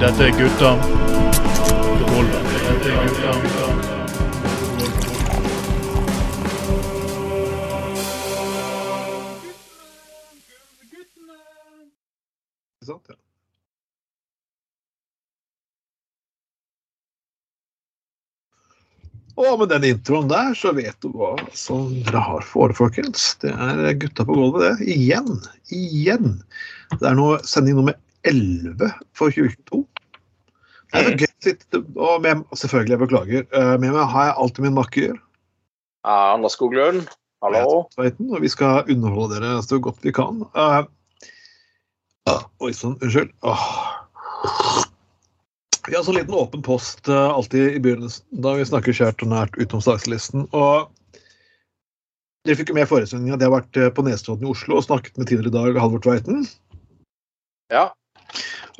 Dette er gutta. Dette er gutta sant? Ja. Og med den introen der, så vet du hva som dere har for året, folkens. Det er gutta på gulvet, det. Igjen. Igjen. Det er nå sending nummer 11 for 2022. Det er så gøy å sitte og med, Selvfølgelig, jeg beklager. eh, Med meg har jeg alltid min makker. Ja, Anders Skoglund, hallo. Tveiten, og vi skal underholde dere så godt vi kan. Uh, oi sann, unnskyld. Vi har så liten åpen post uh, alltid i begynnelsen, da vi snakker kjært og nært utenom sakslisten. Og dere fikk jo med i at jeg har vært på Nesodden i Oslo og snakket med tidligere i dag Halvor Tveiten. Ja.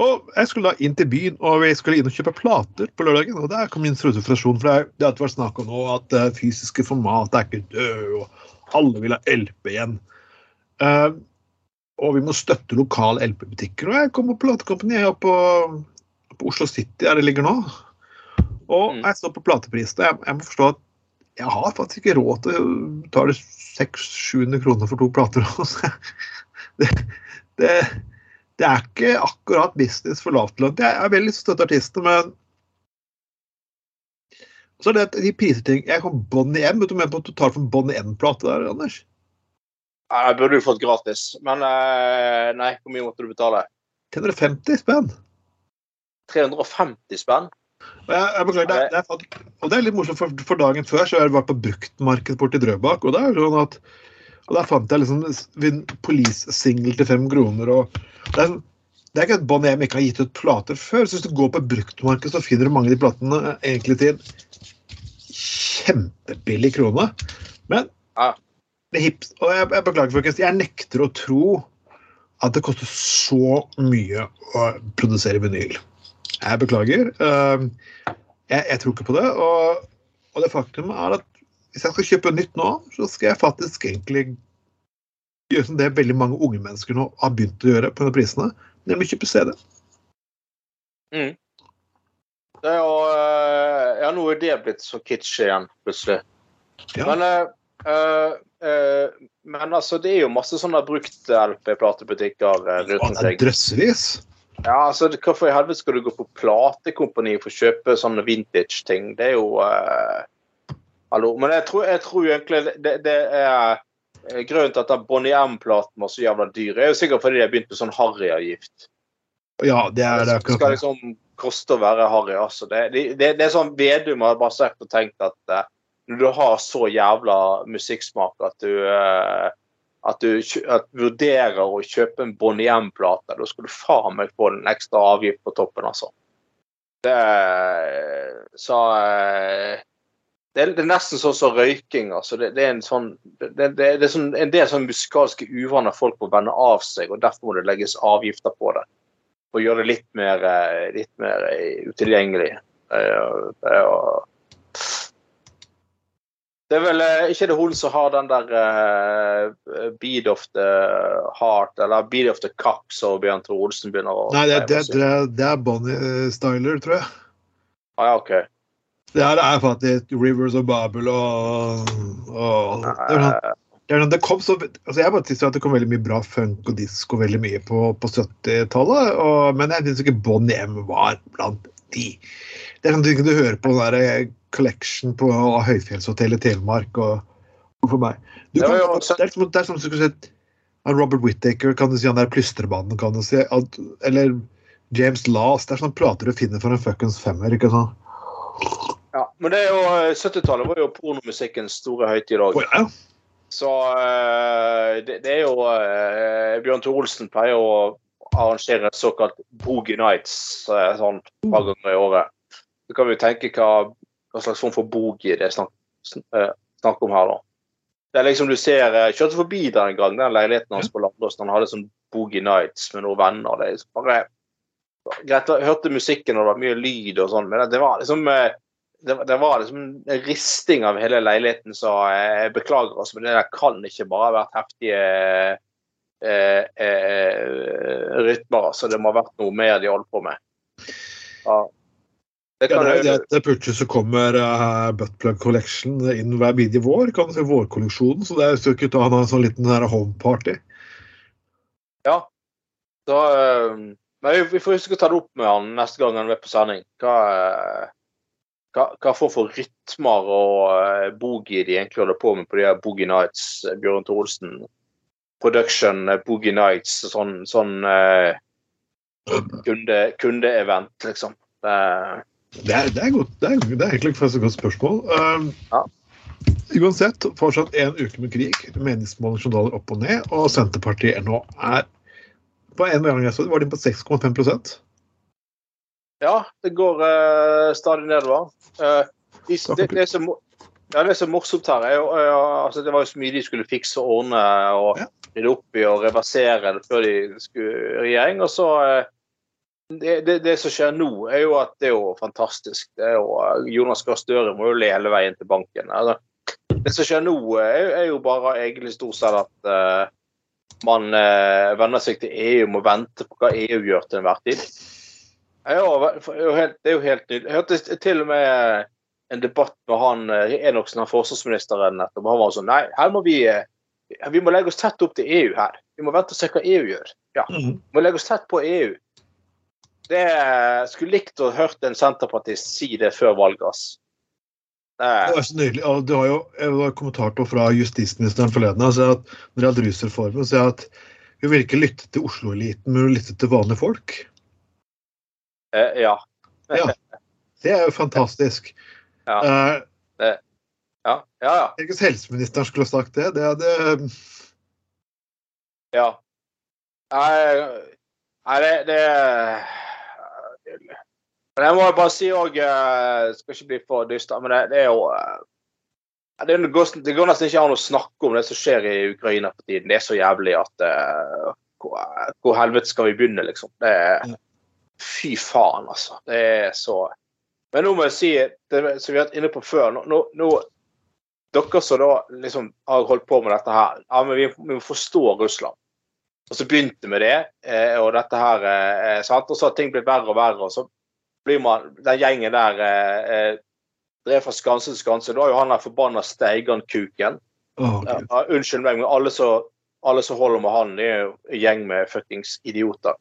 Og jeg skulle da inn til byen, og vi skulle inn og kjøpe plater på lørdagen. Og der kom min frustrasjon, for det har alltid vært snakk om nå at det fysiske format er ikke død, og alle vil ha LP igjen. Uh, og vi må støtte lokale LP-butikker. Og jeg kom på platekompaniet oppe på, på Oslo City, der det ligger nå. Og Mm. jeg står på plateprisen, og jeg, jeg må forstå at jeg har faktisk ikke råd til å betale 600-700 kroner for to plater. det, det, det er ikke akkurat business for lavtlønte. Jeg er veldig støtt støtte artister, men så er det at de priser ting Jeg kom Bonnie M. Vet du mer på tar for Bonnie M-plate der, Anders? Ja, Jeg burde jo fått gratis, men eh, nei, hvor mye måtte du betale? 350 spenn. 350 spenn? Jeg, jeg beklager, det, det er, og det er litt morsomt, for, for dagen før så har jeg vært på bruktmarked borti Drøbak, og det er sånn at og der fant jeg liksom en Police-singel til fem kroner. og Det er, sånn- det er ikke et bånd jeg ikke har gitt ut plater før. så Hvis du går på bruktmarked, så finner du mange av de platene eh, egentlig til kjempebillig krone. Men Ja. det hips, og jeg, jeg beklager, folkens, jeg nekter å tro at det koster så mye å produsere vinyl. Jeg beklager. Ehm, Jeg, jeg tror ikke på det. Og, og det faktum er at hvis jeg skal kjøpe nytt nå, så skal jeg faktisk egentlig gjøre som det veldig mange unge mennesker nå har begynt å gjøre på prisene, nemlig kjøpe CD. Det er jo eh, Ja, nå er det blitt så kitsch igjen, plutselig. Ja. Men, uh, eh, men altså, det er jo masse sånne brukt-LP-platebutikker eh, rundt er omkring. drøssevis. Ja, altså, Hvorfor i helvete skal du gå på platekompani for å kjøpe sånne vintage-ting? Det er jo eh, Hallo. Men jeg tror, jeg tror egentlig det, det, det er eh, Grunnen til at den Bonnie M-platen var så jævla dyr, er jo sikkert fordi de har begynt med sånn harryavgift. Ja, det er det Det skal liksom koste å være harry. Altså. Det, det, det, det er sånn Vedum har bare sett og tenkt at eh, når du har så jævla musikksmak at du eh, at du at vurderer å kjøpe en Bonnie M-plate, da skal du faen meg få en ekstra avgift på toppen, altså. Det Så det er, det er nesten sånn som røyking. altså. Det, det er en sånn det, er sånn, en del sånn musikalske uvaner folk må vende av seg, og derfor må det legges avgifter på det. Og gjøre det litt mer, eh, litt mer eh, utilgjengelig. Eh, Det er, vel ikke det hun som har den der uh, Beat of the Heart, eller Beat of the Cup, som Bjørn Tore Olsen begynner å Nei, det, det, det, det er Bonnie Styler, tror jeg. Ah, ja, OK. Det her er faktisk Rivers of Babel og, og det, sånn, det, sånn, det kom så altså Jeg bare synes at det kom veldig mye bra funk og disko veldig mye på, på 70-tallet, og- men jeg syns ikke Bon M var blant de. Det er sånn du hører på den der collection på Høyfjellshotellet i Telemark og, og for meg. Du kan, jo det, er som, det er som du skulle sett Robert Whittaker, kan du si, han der plystrebanen, kan du si. At, eller James Last. Det er sånn plater du finner for en fuckings femmer. ikke sant? Ja, men det er jo, eh, 70-tallet var jo pornomusikkens store høytid òg. Ja. Så eh, det, det er jo eh, Bjørn Tore Olsen pleier å arrangere såkalt Boogie Nights eh, sånn et par ganger i året. Så kan vi jo tenke hva, hva slags form for boogie det er snakk, eh, snakk om her, da. Det er liksom du ser Jeg Kjørte forbi der en gang, den leiligheten hans på Landåsen. Han hadde sånn Boogie Nights med noen venner. Det er liksom bare Greit, jeg hørte musikken og det var mye lyd og sånn, men det var liksom eh, det, det var liksom en risting av hele leiligheten, så jeg beklager oss, men det der kan ikke bare ha vært heftige eh, eh, rytmer. Så Det må ha vært noe mer de holdt på med. Ja. Det Ja, kan det jo jo det at plutselig så kommer uh, Buttplug Collection inn hver bidige vår. Kan si vårkolleksjonen, så det er jo ikke han har en sånn liten homeparty. Ja. Da, uh, men vi- får huske å ta det opp med han neste gang han er på sending. Hva, eh, hva, hva for for rytmer og uh, boogie de egentlig holder på med på de her Boogie Nights, eh, Bjørn Thorsen. Production eh, Boogie Nights, sånn, sånn eh, kunde, kundeevent, liksom. Det, Det er, det er, godt, det er, det er egentlig et godt spørsmål. Um, Ja. Uansett, fortsatt en uke med krig. Meningsmålinger som daler opp og ned. Og Senterpartiet nå er På en gang jeg så det, var de på 6,5 ja, det går uh, stadig nedover. Uh, de, det, det, som, ja, det som er morsomt her, er jo uh, altså, Det var jo så mye de skulle fikse og ordne og Ja. rydde opp i og reversere det før de skulle i regjering. Og så eh, det, det, det som skjer nå, er jo at det er jo fantastisk. Det er jo, eh, Jonas Gahr Støre må jo le hele veien til banken. Altså, det som skjer nå, er, er jo bare egentlig stort sett at eh, man eh, venner seg til EU, må vente på hva EU gjør til enhver tid. Ja, det er jo helt, det er jo helt nydelig. Jeg hørte til og med en debatt med han eh, Enoksen, han forsvarsministeren, nettopp. Han var sånn Nei, her må vi eh, vi må legge oss tett opp til EU her. Vi må vente og se hva EU gjør. Ja, Mhm. vi må legge oss tett på EU. Det eh, skulle likt å hørt en senterpartist si det før valget, ass. Det er så nydelig. Du har jo en kommentar fra justisministeren forleden altså så at når det gjaldt rusreformen, så at vi vil ikke lytte til Oslo-eliten, men vi vil lytte til vanlige folk. Eh, ja. Ja. Det er jo fantastisk. Ja. Eh, ja. Ja, ja. Tenk hvis helseministeren skulle sagt det. Det hadde Ja. Nei, det, det Men jeg må bare si òg Skal ikke bli for dyster, men det, det er jo eh, det, går, det går nesten ikke an å snakke om det som skjer i Ukraina for tiden. Det er så jævlig at uh, hvor, hvor helvete skal vi begynne, liksom? Det fy faen, altså. Det er så Men nå må jeg si, det som vi har vært inne på før nå, nå, nå Dere som da liksom har holdt på med dette her, ja, men vi, vi må forstå Russland. Og så begynte med det, eh, og dette her eh, sant? Og så har ting blitt verre og verre. Og så blir man Den gjengen der eh, eh, drev fra skanse til skanse. Da er jo han der forbanna Steigan-kuken Oh, Gud. Unnskyld meg, men alle som alle som holder med han, er jo en gjeng med fuckings idioter.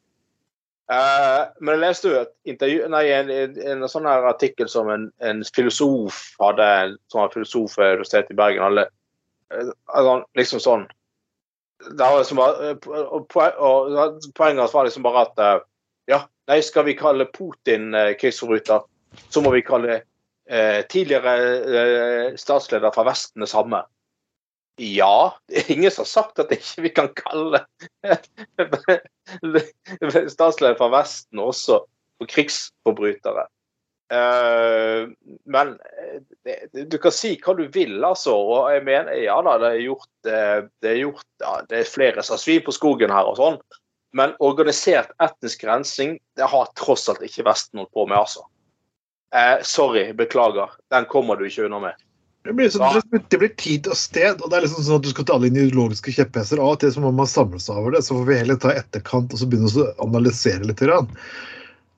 Eh, men jeg leste jo et intervju, nei, en, en, en sånn her artikkel som en, en filosof hadde, en sånn filosof ved Universitetet i Bergen Alle, eh, altså, liksom sånn det var liksom bare, eh, og, og Poenget hans var liksom bare at uh, ja, nei, skal vi kalle Putin uh, krigsforbryter, så må vi kalle tidligere statsleder fra Vesten det samme. Ja, det er ingen som har sagt at ikke vi kan kalle statsleder fra Vesten også for krigsforbrytere. Eh, men eh, du kan si hva du vil, altså. Og jeg mener, ja da, det er gjort, eh, det er, gjort ja, det er flere som har svin på skogen her og sånn. Men organisert etnisk rensing, det har tross alt ikke Vesten holdt på med, altså. Eh, sorry, beklager. Den kommer du ikke unna med. Det blir, så, det blir- det blir tid og sted, og det er liksom sånn at du skal ta alle ideologiske kjepphester. Av og til så må man samle seg over det, så får vi heller ta etterkant og så begynne å analysere litt. Grann.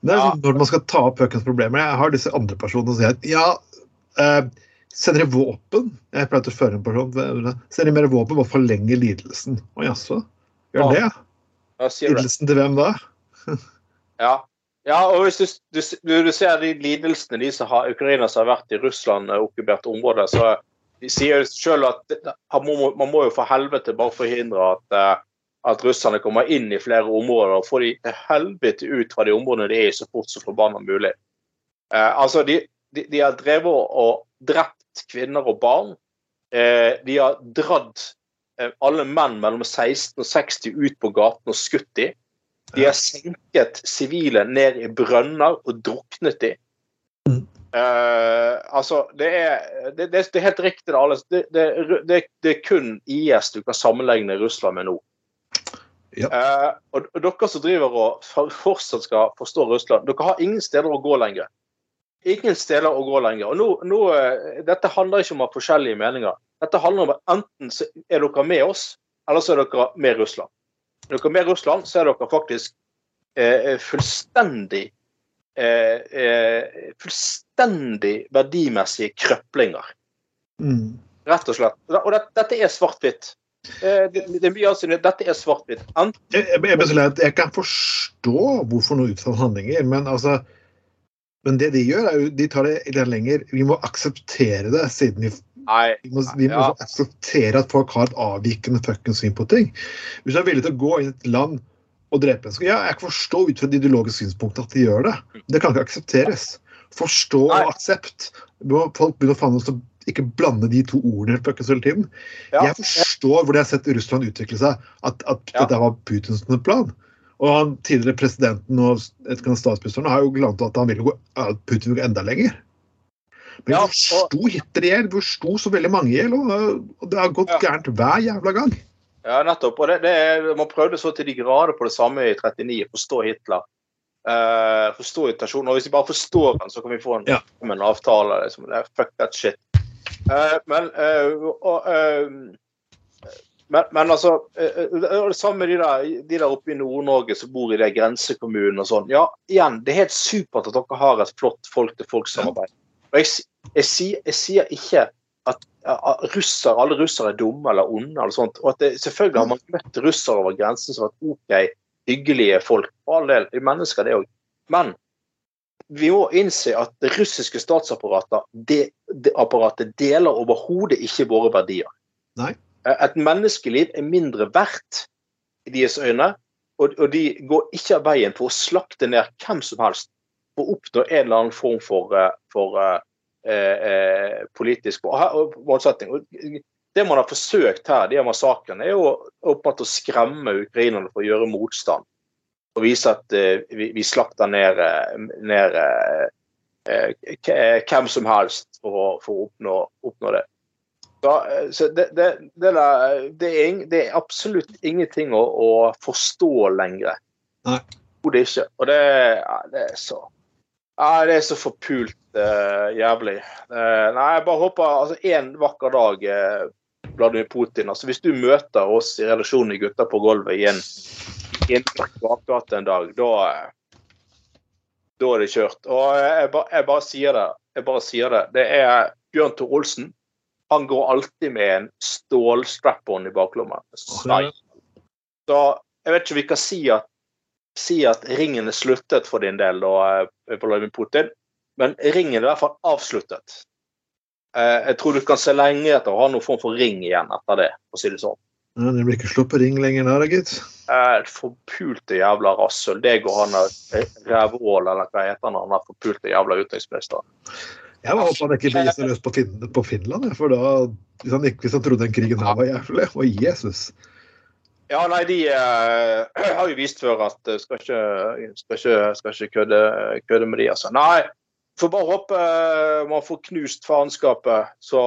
Det er Ja. sånn, når man skal ta opp Høkens problemer. Jeg har disse andre personene som sier at ja, eh, sender de våpen? Jeg pleier å føre en person. Sender de mer våpen, bare forlenger lidelsen. Å jaså? Gjør Ja. det? Lidelsen til hvem da? Ja. Ja, og hvis du, du, du ser de lidelsene de som har ukrainere som har vært i Russland okkuperte okkupert områder, så de sier jo selv at man må, man må jo for helvete bare forhindre at, eh, at russerne kommer inn i flere områder og får de til helvete ut fra de områdene de er i så fort som forbanna mulig. Eh, altså, de, de, de har drevet og drept kvinner og barn. Eh, de har dratt eh, alle menn mellom 16 og 60 ut på gaten og skutt dem. De har senket sivile ned i brønner og druknet de. Mm. Eh, altså, det er, det, det, det er helt riktig, det. Det, det, det, det er kun IS du kan sammenligne Russland med nå. Ja. Uh, og, og dere som driver og fortsatt skal forstå Russland, dere har ingen steder å gå lenger. Ingen steder å gå lenger. Og nå, nå, eh, dette handler ikke om å ha forskjellige meninger. Dette handler om at enten så er dere med oss, eller så er dere med Russland. Er dere med Russland, så er dere faktisk eh, fullstendig eh, eh, fullstendig verdimessige krøplinger. Mm. Rett og slett. Og det, dette er svart-hvitt. Eh, det, det er Dette er svart-hvitt. Jeg, jeg, jeg, kan forstå hvorfor noen utfører handlinger, men altså Men det de gjør, er jo De tar det litt lenger. Vi må akseptere det, siden vi Nei. Vi må, vi må Ja. akseptere at folk har et avvikende fuckings syn på ting. Hvis du er villig til å gå inn i et land og drepe mennesker Ja, jeg kan forstå ut fra det ideologiske synspunktet at de gjør det. Det kan ikke aksepteres. Forstå Nei. og aksept. Folk begynner faen å ikke blande de to ordene fuckings hele tiden. Ja. Jeg forstår hvor de har sett Russland utvikle seg, at, at Ja. dette var Putins plan. Og han tidligere presidenten og statsministeren har jo glant at han vil gå at Putin vil gå enda lenger. Men Ja, vi forsto Hitler i hjel, vi forsto så veldig mange i hjel, og det har gått Ja. gærent hver jævla gang. Ja, nettopp. Og det, det er, man prøvde så til de grader på det samme i 39, å forstå Hitler. Uh, forstå irritasjonen. Og hvis vi bare forstår den, så kan vi få en, Ja. en avtale. Liksom. Det fuck that shit. Uh, men, uh, men, men altså Det det samme med de der, de der oppe i Nord-Norge som bor i de grensekommunene og sånn. Ja, igjen, det er helt supert at dere har et flott folk-til-folk-samarbeid. Og jeg, jeg, sier- jeg sier ikke at, at russer, alle russere er dumme eller onde. eller sånt, og at det, Selvfølgelig har man møtt russere over grensen som har vært OK, hyggelige folk. For all del, de er mennesker, det òg. Men vi må innse at det russiske statsapparatet det, det apparatet deler overhodet ikke våre verdier. Nei. Eh, Et menneskeliv er mindre verdt i deres øyne, og, og de går ikke av veien for å slakte ned hvem som helst for å oppnå en eller annen form for, eh, for eh, eh, politisk målsetting. Og Det man har forsøkt her, de her massakrene, er jo åpenbart å skremme ukrainerne for å gjøre motstand. Og vise at eh, vi, vi slakter ned, ned eh, eh, hvem som helst for for å oppnå, oppnå det. Så, eh, så det, det, det, der, det, er, det er absolutt ingenting å, å forstå lenger. Nei. er ikke. Og det, ja, det er så ja, Det er så forpult uh, jævlig. Uh, nei, jeg bare håper altså En vakker dag, uh, Vladimir Putin altså Hvis du møter oss i relasjonen i Gutter på gulvet i en, i en bakgate en dag, da da er det kjørt. Og jeg, ba, jeg bare sier det. Jeg bare sier det. Det er Bjørn Tor Olsen. Han går alltid med en stålstrap-on i baklommen. Så jeg vet ikke om vi kan si at, si at ringen er sluttet for din del, da, eh, Vladimir Putin. Men ringen er i hvert fall avsluttet. Eh, Jeg tror du kan se lenge etter å ha noen form for ring igjen etter det, for å si det sånn. Ja, det blir ikke sluppet ring lenger nå, da, gitt. Eh, Forpulte jævla rasshøl. Det går han av rævhål, eller hva heter han, han forpulte jævla utenriksministeren. Jeg var håpet han ikke ble seriøs løs på, fin på Finland, for da hvis han, ikke, hvis han trodde den krigen her var jævlig. Å, Jesus. Ja, nei, de uh, har jo vist før at eh, skal ikke, skal ikke, skal ikke kødde, kødde med de, altså. Nei, får bare håpe eh, man får knust faenskapet så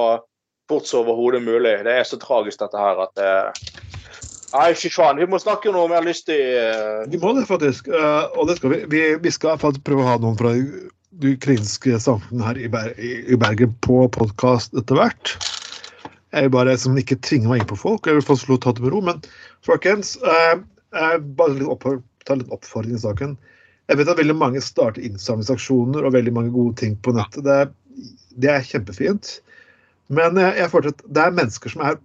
fort som overhodet mulig. Det er så tragisk, dette her, at det Nei, fy faen. Vi må snakke om noe mer lystig. til. Vi må det, faktisk. eh, Og det skal vi. Vi, vi skal prøve å ha noen fra det ukrainske samfunnet her i Bergen på podkast etter hvert. Jeg vil bare som ikke tvinger meg inn på folk. Jeg vil få til ta det med ro. Men folkens, eh, eh, bare litt opp, ta litt oppfordring i saken. Jeg vet at veldig mange starter innsamlingsaksjoner og veldig mange gode ting på nettet. Det er, det er kjempefint. Men jeg, jeg føler at det er mennesker som, er,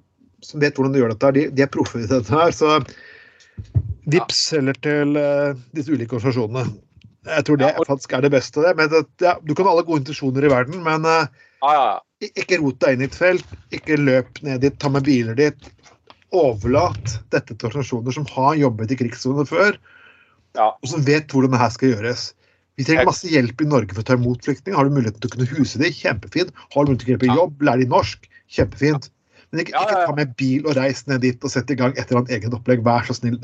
som vet hvordan de gjør dette. her. De, de er proffe i dette her. Så Vips eller til uh, disse ulike organisasjonene. Jeg tror det faktisk er det beste. Det. Men det, ja, du kan ha alle gode intensjoner i verden, men eh, Ja, ja, ikke rot deg inn i et felt. Ikke løp ned dit, ta med biler dit. Overlat dette til organisasjoner som har jobbet i krigssoner før, Ja. og som vet hvordan det her skal gjøres. Vi trenger masse hjelp i Norge for å ta imot flyktninger. Har du muligheten til å kunne huse dem, kjempefint. Har du mulighet til å hjelpe jobb, lær de norsk, kjempefint. Men ikke, ikke ta med bil og reis ned dit og sett i gang et eller annet eget opplegg. Vær så snill.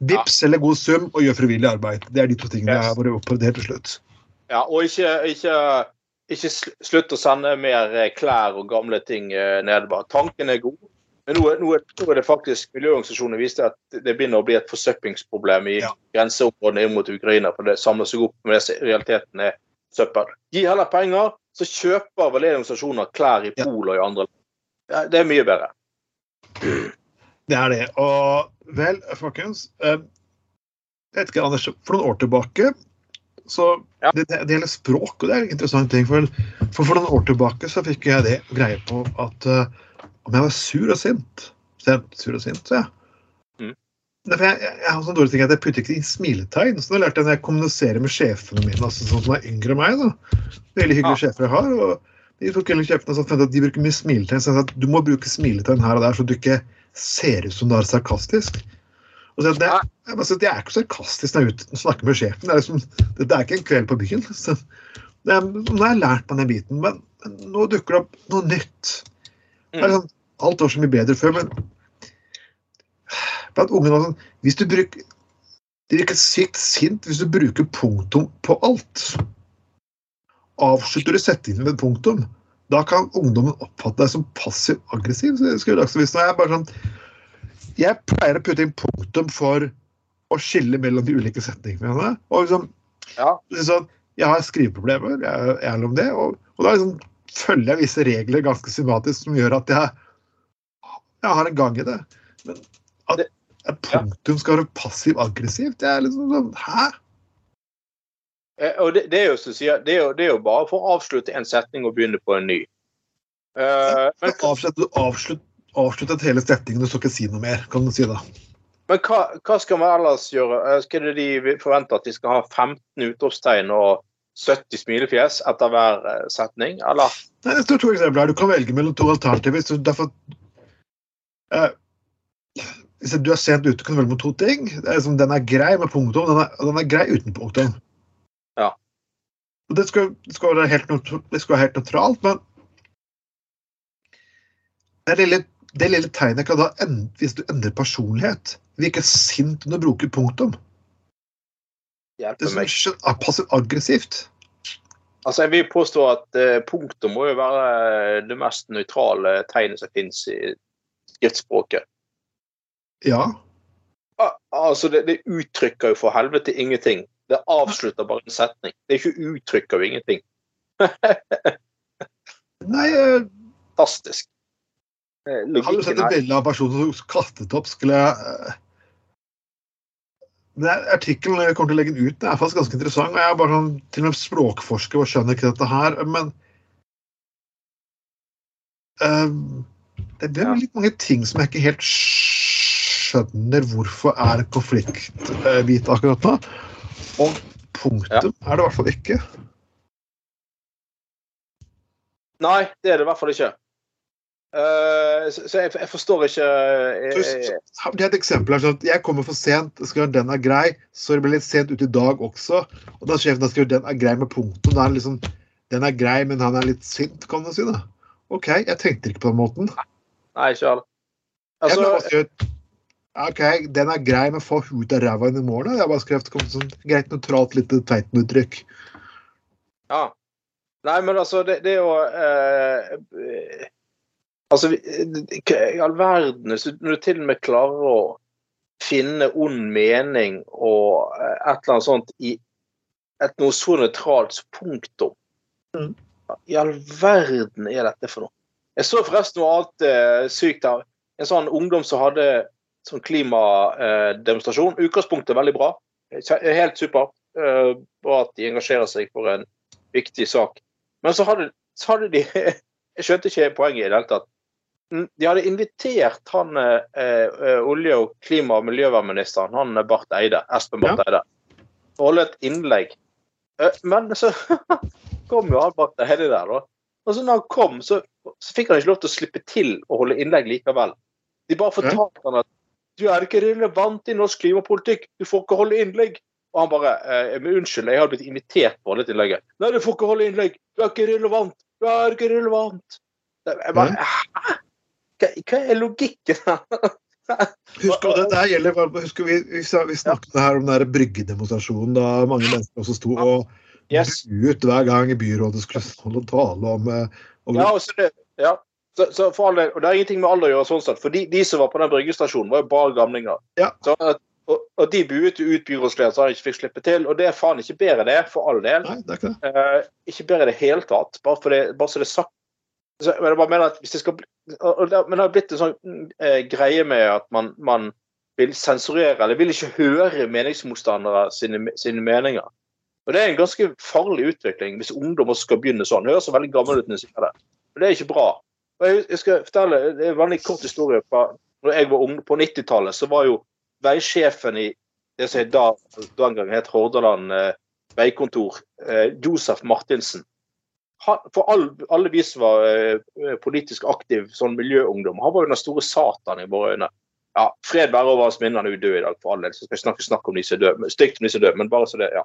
Vips eller god sum og gjør frivillig arbeid. Det er de to tingene Yes. jeg har vært oppfordret til slutt. Ja, og ikke, ikke, ikke slutt å sende mer eh, klær og gamle ting eh, ned. Bare. Tanken er god. Men nå, nå, nå er det faktisk miljøorganisasjonene viste at det begynner å bli et forsøplingsproblem i Ja. grenseområdene inn mot Ukraina. For det samler seg opp med det realiteten er søppel. Gi heller penger, så kjøper vel organisasjoner klær i. Polen og i andre land. Ja, det er mye bedre. Det er det. Og vel, folkens eh, Jeg vet ikke, Anders, for noen år tilbake Så Ja. det, det, gjelder språk, og det er en interessant ting. For, for for noen år tilbake så fikk jeg det greie på at uh, om jeg var sur og sint Så jeg sur og sint, så jeg. Mm. Jeg, jeg, jeg har sånn dårlig ting at jeg putter ikke inn smiletegn. Så da lærte jeg når jeg kommuniserer med sjefene mine, altså sånn som er yngre enn meg. da. Veldig hyggelige sjefer jeg har. og de tok kjeften og så at de bruker mye smiletegn. Så jeg sa at du må bruke smiletegn her og der, så du ikke ser ut som du er sarkastisk. Og så, det, jeg, altså, det, er ikke sarkastisk når jeg er snakker med sjefen. Det er, liksom, det, det er ikke en kveld på byen. Så, er, nå har jeg lært meg den biten, men, men nå dukker det opp noe nytt. Er sånn, alt var så mye bedre før, men blant unge nå sånn, Hvis du bruker De virker sykt sint hvis du bruker punktum på alt. Avslutter du setningen med punktum, da kan ungdommen oppfatte deg som passiv-aggressiv. så jeg Jeg, er bare sånn, jeg pleier å putte inn punktum for å skille mellom de ulike setningene. Og liksom, Ja. sånn, jeg har skriveproblemer, jeg er ærlig om det. Og, og da liksom følger jeg visse regler ganske systematisk som gjør at jeg, jeg har en gang i det. Men at et punktum skal være passiv-aggressivt, det er liksom sånn Hæ? Eh, Og det, det, er jo, så sier, det, er jo, det er jo bare for å avslutte en setning og begynne på en ny. Uh, men Avslutt, avslutt, avsluttet hele setningen, du skal ikke si noe mer, kan du si da. men hva, hva skal man ellers gjøre? Eh, Skal de forvente at de skal ha 15 utropstegn og 70 smilefjes etter hver eh, setning, eller? Nei, det står to eksempler her. Du kan velge mellom to alternativer. Så derfor, eh, hvis du er sent ute, kan du velge mellom to ting. Det er som, den er grei med punktum, og den er, den er grei uten punktum. Ja. Det skal, det skal, være, helt, det skal være helt nøytralt, men det lille, det lille tegnet kan da endre, hvis du endrer personlighet. Virke sint når du bruker punktum. Det som er er passivt-aggressivt. Altså, jeg vil påstå at eh, punktum må jo være det mest nøytrale tegnet som finnes i skriftspråket. Ja. Al Altså, det, det uttrykker jo for helvete ingenting. Det avslutter bare en setning. Det er ikke uttrykker jo ingenting. Nei, uh, Fantastisk. Eh, Har du sett et bilde av personen som kastet opp? Skulle jeg eh, Den Artikkelen jeg kommer til å legge ut, den er faktisk ganske interessant. og Jeg er bare sånn, til og med språkforsker og skjønner ikke dette her. Men um, det er litt mange ting som jeg ikke helt skjønner hvorfor er konflikthvit akkurat nå. Og punktum er det i hvert fall ikke. Nei, det er det i hvert fall ikke. Eh, så så jeg, jeg forstår ikke eh, jeg, Det er et eksempel her, sånn at Jeg kommer for sent, skal gjøre den er grei, så det ble litt sent ute i dag også. Og da sjefen har skrevet den er grei med punktum. Da er det liksom, den er grei, men han er litt sint, kan du si. da. OK, jeg tenkte ikke på den måten. Nei, ikke alle. Jeg Altså, ble bare skrevet, OK, den er grei, men få ut av ræva inn i morgen. Jeg har bare skrevet et sånn greit nøytralt lite Tveiten-uttrykk. ja. Nei, men altså, det, det er jo eh, eh, Altså, i all verden Når du til og med klarer å finne ond mening og eh, et eller annet sånt i et noe så nøytralt som punktum Mm. I all verden er dette for noe? Jeg så forresten noe annet eh, sykt her. En sånn ungdom som hadde sånn klimademonstrasjon. Utgangspunktet er veldig bra. Helt supert. Eh, bra at de engasjerer seg for en viktig sak. Men så hadde, så hadde de Jeg skjønte ikke poenget i det hele tatt. Mm, De hadde invitert han eh, eh, olje- og klima- og miljøvernministeren, han eh, Barth Eide, Espen Barth Eide, å holde et innlegg. Eh, Men så kom jo han Barth Eide der, da. Og så når han kom, så, så fikk han ikke lov til å slippe til å holde innlegg likevel. De bare fortalte han at du er ikke relevant i norsk klimapolitikk, du får ikke holde innlegg. Og han bare eh, unnskyld, jeg har blitt invitert på et innlegg. Nei, du får ikke holde innlegg, du er ikke relevant, du er ikke relevant. Jeg bare, Hæ? Hva, hva er logikken her? Husker du det der gjelder, husker vi, vi, snakket her om den bryggedemonstrasjonen da mange mennesker også sto og Yes. ut hver gang byrådet skulle holde tale om, eh, om Ja, det, ja. Så, så for all og det har ingenting med alder å gjøre, sånn sett, for de, de som var på den bryggestasjonen, var jo bare gamlinger. Ja. Så og, og de buet ut byrådslederen så han ikke fikk slippe til, og det er faen ikke bedre det, for all del. Nei, det er ikke det. Eh, ikke bedre i det hele tatt, bare, det, bare så det er sagt. Så, men jeg bare mener at hvis det skal og, og Men det har blitt en sånn eh, greie med at man, man vil sensurere, eller vil ikke høre meningsmotstandere sine, sine meninger. Og Det er en ganske farlig utvikling hvis ungdom også skal begynne sånn. Høres så veldig gammel ut når jeg sier det. Men det er ikke bra. Og jeg, jeg skal fortelle det er en veldig kort historie. Fra, når jeg var ung på 90-tallet, så var jo veisjefen i det som da, den gang het Hordaland eh, veikontor, eh, Josef Martinsen. For all, alle vi som var eh, politisk aktiv sånn miljøungdom, han var jo den store satan i våre øyne. Ja, Fred være over hans minnene er død i dag for all del, så skal jeg snakke, snakke om de som er døde. Stygt om de som er døde, men bare så det, ja.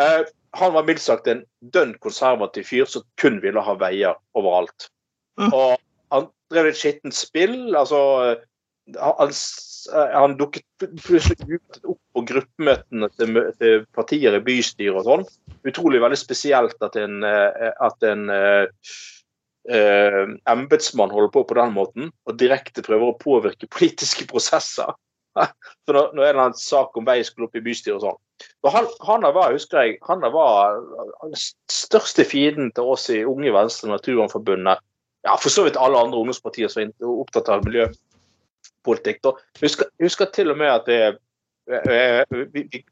Eh, han var mildt sagt en dønn konservativ fyr som kun ville ha veier overalt. Mm. Og han drev et skittent spill. altså Han, han dukket plutselig opp på gruppemøtene til, partier i bystyret og sånn. Utrolig veldig spesielt at en, eh, at en uh, embetsmann holder på på den måten og direkte prøver å påvirke politiske prosesser. For nå, nå er det en sak om vei skulle opp i bystyret og sånn. Han, han var, husker jeg, han var den største fienden til oss i Unge Venstre, Naturvernforbundet. Ja, for så vidt alle andre ungdomspartier som er opptatt av miljøpolitikk. Jeg husker, husker til og med at det, vi, vi,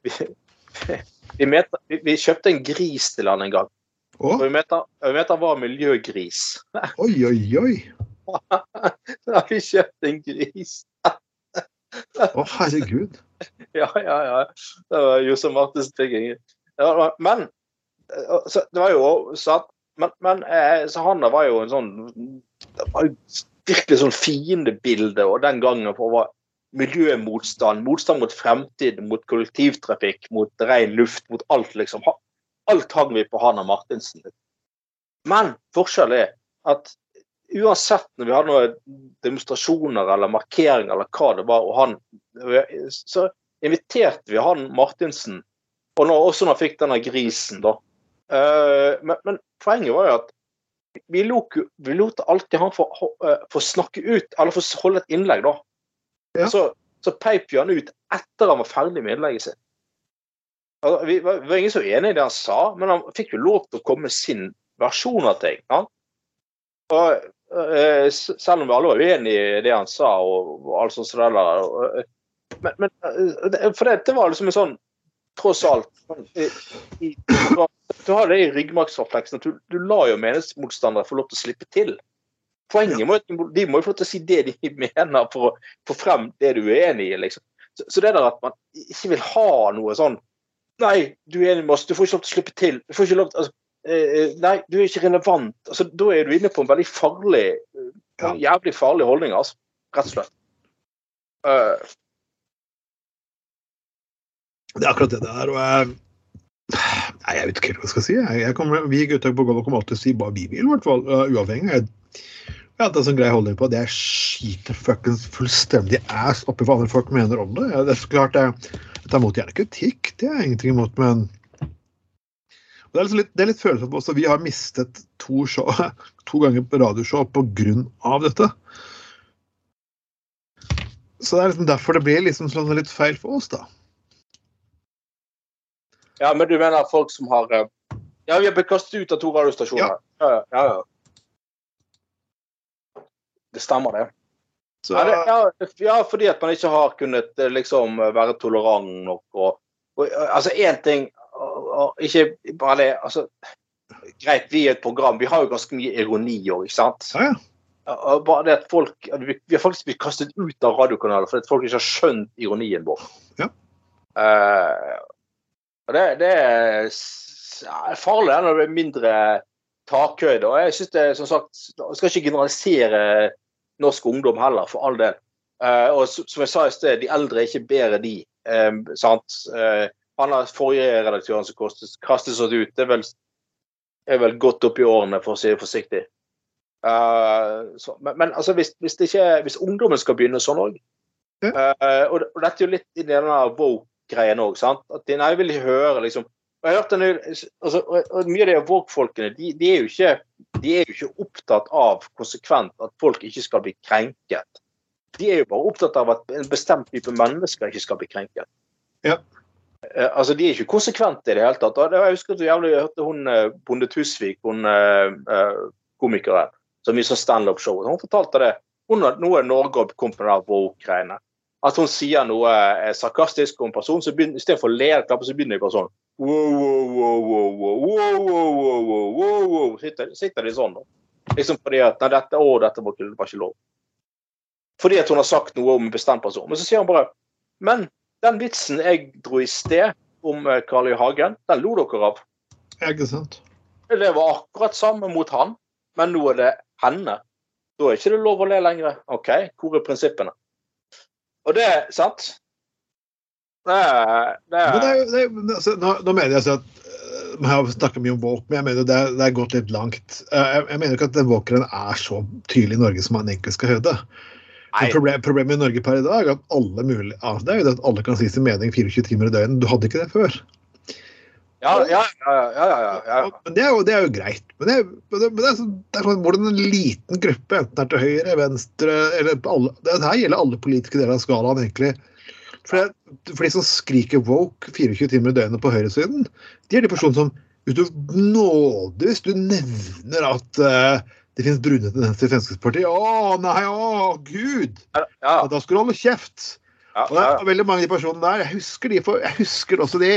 vi, met, vi, kjøpte en gris til han en gang. Og vi mente vi han var miljøgris. oi, oi, oi. da har vi kjøpt en gris. Å, herregud. Ja, ja, ja. Det var Jose Martens tigging. Ja, men eh, så, Det var jo sant. Men, men eh, så han var jo en sånn det var jo Virkelig sånn fiendebilde og den gangen for var miljømotstand. Motstand mot fremtid, mot kollektivtrafikk, mot ren luft, mot alt, liksom. Alt hang vi på han og Martinsen. Men forskjellen er at uansett når vi hadde noen demonstrasjoner eller markeringer eller hva det var, og han, så inviterte vi han Martinsen, og nå, også når han fikk denne grisen, da. Eh, men, men poenget var jo at vi lot, vi lot alltid han få, eh, få snakke ut, eller få holde et innlegg, da. Ja. Så, så peip vi han ut etter han var ferdig med innlegget sitt. Altså, vi, var, vi var ingen så enig i det han sa, men han fikk jo lov til å komme med sin versjon av ting. Ja? Og, uh, selv om vi alle var uenige i det han sa, og, og alt sånt som det der. og, eh, Men, men det- for det, det var liksom en sånn Tross alt i, i, i, Du har det i ryggmargsrefleksen at du, du lar jo meningsmotstandere få lov til å slippe til. Poenget må jo de må- jo få lov til å si det de mener for å få frem det du er enig i. liksom. Så, så det der at man ikke vil ha noe sånn Nei, du er enig med oss, du får ikke lov til å slippe til. Du får ikke lov til, altså, eh, nei, du er ikke relevant. Altså, da er du inne på en veldig farlig, eh, Ja. jævlig farlig holdning, altså. Rett og slett. Uh. Det er akkurat det det er. og jeg, Nei, jeg vet ikke hva jeg skal si. Jeg, kommer, vi gutta på gulvet kommer alltid til å si hva vi vil, i hvert fall. uh, uavhengig. Jeg, jeg har hatt en sånn grei holdning på at jeg skiter fuckings fullstendig ass oppi hva andre folk mener om det. Jeg, det er så klart jeg, jeg tar imot gjerne kritikk, det er ingenting imot, men og det, er liksom litt, det litt følelsen på oss vi har mistet to, show, to ganger på radioshow av dette. Så det er liksom derfor det blir liksom sånn litt feil for oss, da. Ja, men du mener folk som har eh, Ja, vi har blitt kastet ut av to radiostasjoner. Ja, ja, ja. Det stemmer, det. Så, Ja, det, ja, ja, fordi at man ikke har kunnet eh, liksom være tolerant nok. Og, og, altså én ting og, og Ikke bare det altså, Greit, vi er et program. Vi har jo ganske mye ironi òg, ikke sant? ja, ja. Bare det at folk vi, har faktisk blitt kastet ut av radiokanaler fordi folk ikke har skjønt ironien vår. Ja. Eh, og det, det er farlig når det er mindre takhøyde. Og jeg synes det som sagt Jeg skal ikke generalisere norsk ungdom heller, for all del. Eh, og som jeg sa i sted, de eldre er ikke bedre, de. Eh, sant? Eh, han er forrige redaktøren som kastes, kastet seg ut, det er vel, er vel godt opp i årene, for å si det forsiktig. Uh, så, men, men altså, hvis, hvis, ikke, hvis ungdommen skal begynne sånn òg uh, og, og dette er jo litt i denne woke-greien òg. At de, nei, vil høre liksom og jeg har hørt en, del- altså, og, Mye av de woke-folkene de, de, er jo ikke, de er jo ikke opptatt av konsekvent at folk ikke skal bli krenket. De er jo bare opptatt av at en bestemt type mennesker ikke skal bli krenket. Ja. Eh, altså, De er ikke konsekvente i det hele tatt. Jeg husker så jævlig jeg hørte hun eh, Bonde Tusvik, hun eh, komikeren, som viser standup-show. Hun fortalte det. Hun, nå er Norge kommet på det woke-greiene at hun sier noe eh, sarkastisk om personen, så begynner, istedenfor å le og klappe, så begynner de bare sånn Sitter de sånn, da? Liksom fordi at Nei, dette, å, dette var ikke lov. Fordi at hun har sagt noe om en bestemt person. Men så sier hun bare Men den vitsen jeg dro i sted om eh, Karl I. Hagen, den lo dere av. Ikke sant. Det var akkurat samme mot han, men nå er det henne. Da er ikke det lov å le lenger. OK, hvor er prinsippene? Og det er sant. Det det Men det jo- det altså, nå, nå mener jeg altså at jeg Vi har snakket mye om Walk, men jeg mener det det er gått litt langt. Eh, Jeg, jeg mener ikke at den Walkeren er så tydelig i Norge som man egentlig skal høre Nei. Problem, Problemet i Norge per i dag er at alle mulig, ja, det er jo det at alle kan si sin mening 24 timer i døgnet. Du hadde ikke det før. Ja, ja, det er jo, greit. Men det, men det, men det, sånn, det er sånn hvordan en liten gruppe, enten det er til høyre, venstre eller på alle, Det her gjelder alle politiske deler av skalaen, egentlig. For, det, for de som skriker woke 24 timer i døgnet på høyresiden, de er de personene som hvis du nåde hvis du nevner at uh, det finnes brune tendenser i Fremskrittspartiet Å nei, å gud! ja, Ja, da skal du holde kjeft. ja, Og det er veldig mange av de personene der. Jeg husker, de for, jeg husker også de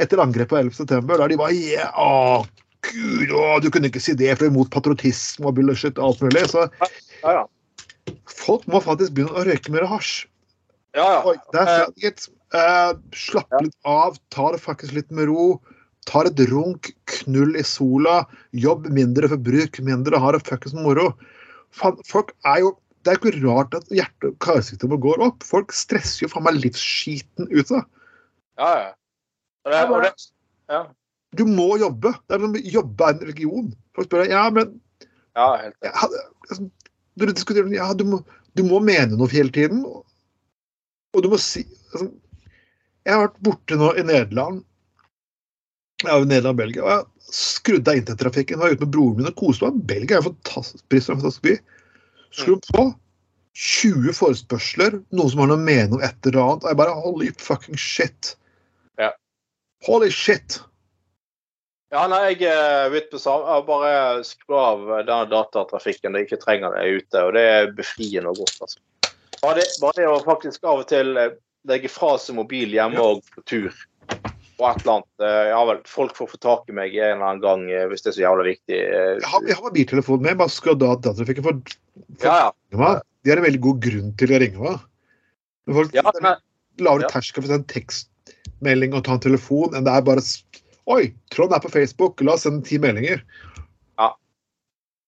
etter angrepet på 11. september, der de yeah, Å, gud, å, du kunne ikke si det, for imot patriotisme og bullshit og alt mulig. Så ja, ja. folk må faktisk begynne å røyke mer hasj. ja, ja. Oi, det er sant, gitt. Eh, slapp litt av, ta det faktisk litt med ro. Ta et runk, knull i sola, jobb mindre, forbruk mindre, ha det fuckings moro. Folk er jo Det er ikke rart at hjerte- og karsykdommer går opp. Folk stresser jo faen meg livsskiten ut av. ja, ja. Og det, og det, ja. Du må jobbe. Det er som å jobbe er en religion. Folk spør deg, ja, men ja, helt jeg liksom, du ja, du må, du må mene noe hele tiden. Og, og du må si altså, Jeg har vært borte nå i Nederland. Ja, i Nederland Belgia. Og jeg skrudde av internettrafikken. Var ute med broren min og koste meg. Belgia er en fantastisk, en fantastisk by. Skru på. 20 forespørsler. Noen som har noe mening om et eller annet. Og jeg bare Holy fucking shit. Holy shit. Ja, nei, jeg er ute på samme. Jeg bare skru av den datatrafikken jeg ikke trenger det ute, og det er befriende og godt. altså. Bare det, bare det å faktisk av og til eh, legge fra seg mobil hjemme og på tur og et eller annet. eh, Ja vel, folk får få tak i meg en eller annen gang eh, hvis det er så jævla viktig. eh. Jeg har, jeg har mobiltelefonen med. Bare skru av datatrafikken. For, for Ja, ja. De har en veldig god grunn til å ringe meg. Når folk ja men, lavere ja. terskel for å sende tekstmelding og ta en telefon enn det er bare Oi, Trond er på Facebook, la oss sende ti meldinger. Ja.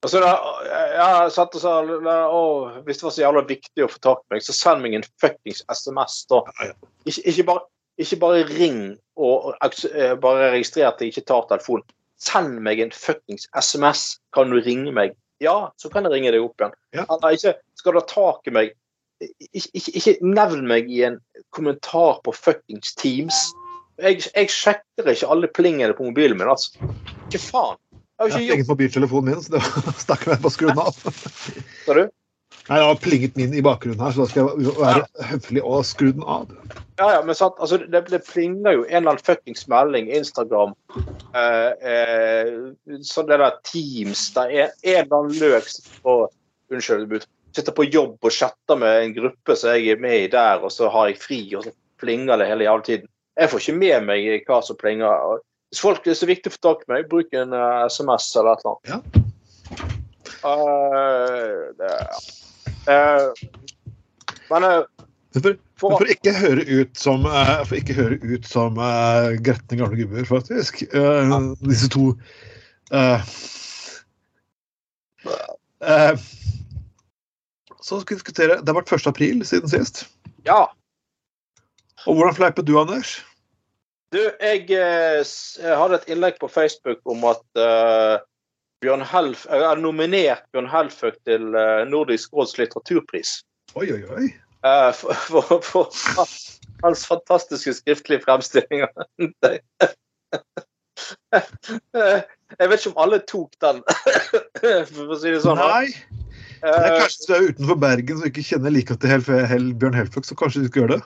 altså, da, jeg satt og sa å, Hvis det var så jævla viktig å få tak i meg, så send meg en fuckings SMS, da. Ja, ja. Ikke, ikke, bare, ikke bare ring og, og eh, bare registrer at jeg ikke tar telefonen. Send meg en fuckings SMS. Kan du ringe meg? Ja, så kan jeg ringe deg opp igjen. Ja. Eller ikke skal du ha tak i meg ikke, ikke, ikke nevn meg i en kommentar på fuckings Teams. Jeg, jeg sjekker ikke alle plingene på mobilen min, altså. Ikke faen. Jeg har ikke jeg gjort mobiltelefonen min, så det stakk meg på å skru den av. det, du. Nei, jeg har plinget min i bakgrunnen her, så da skal jeg være høflig og skru den av. Ja, ja, men sant, altså, det, det plinger jo en eller annen fuckings melding, Instagram, eh, eh, sånn det der Teams, der er en eller annen løk på, unnskyld, sitter på jobb og chatter med en gruppe som jeg er med i der, og så har jeg fri, og så plinger det hele jævla tiden. Jeg får ikke med meg hva som plinger. Hvis folk er så viktig å få tak i meg, bruk en uh, SMS eller et eller annet. Ja. Uh, det, eh, men eh, For, for, for ikke høre ut som, uh, for ikke høre ut som uh, gretne gamle gubber, faktisk. eh, Disse to eh, eh, Så skal vi diskutere Det har vært 1. april siden sist. ja. Og hvordan fleipet du, Anders? Du, jeg, eh, jeg hadde et innlegg på Facebook om at eh, Bjørn Helf, jeg har nominert Bjørn Helføg til eh, Nordisk råds litteraturpris. Oi, oi, oi. eh, for, for, for hans fantastiske skriftlige fremstillinger. Jeg vet ikke om alle tok den, for å si det sånn. Nei, det er Eh, kanskje du er utenfor Bergen og ikke kjenner like til Hel Hel Bjørn Helføk, så kanskje du skal gjøre det?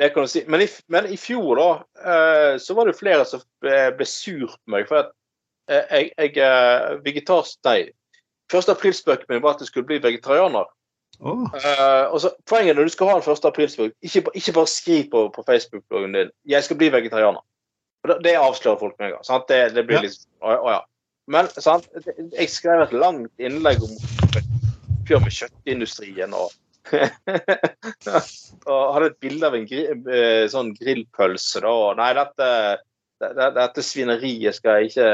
Det kan du si. Men i, men i fjor, da, eh, så var det flere som ble, sur på meg. For at eh, jeg, jeg vegetars... Nei. Første aprilspøken min var at jeg skulle bli vegetarianer. Åh, Uh, og så, poenget når du skal ha en 1. aprilspøk, ikke, ikke bare skriv på, på Facebook-bloggen din 'Jeg skal bli vegetarianer'. Det- Det avslører folk med en gang. Det, det blir Ja. litt å, å ja. Men sant? jeg skrev et langt innlegg om oppgjør med kjøttindustrien og Og hadde et bilde av en gri, eh, sånn grillpølse. Da. og Nei, dette, det- det- dette svineriet skal jeg ikke,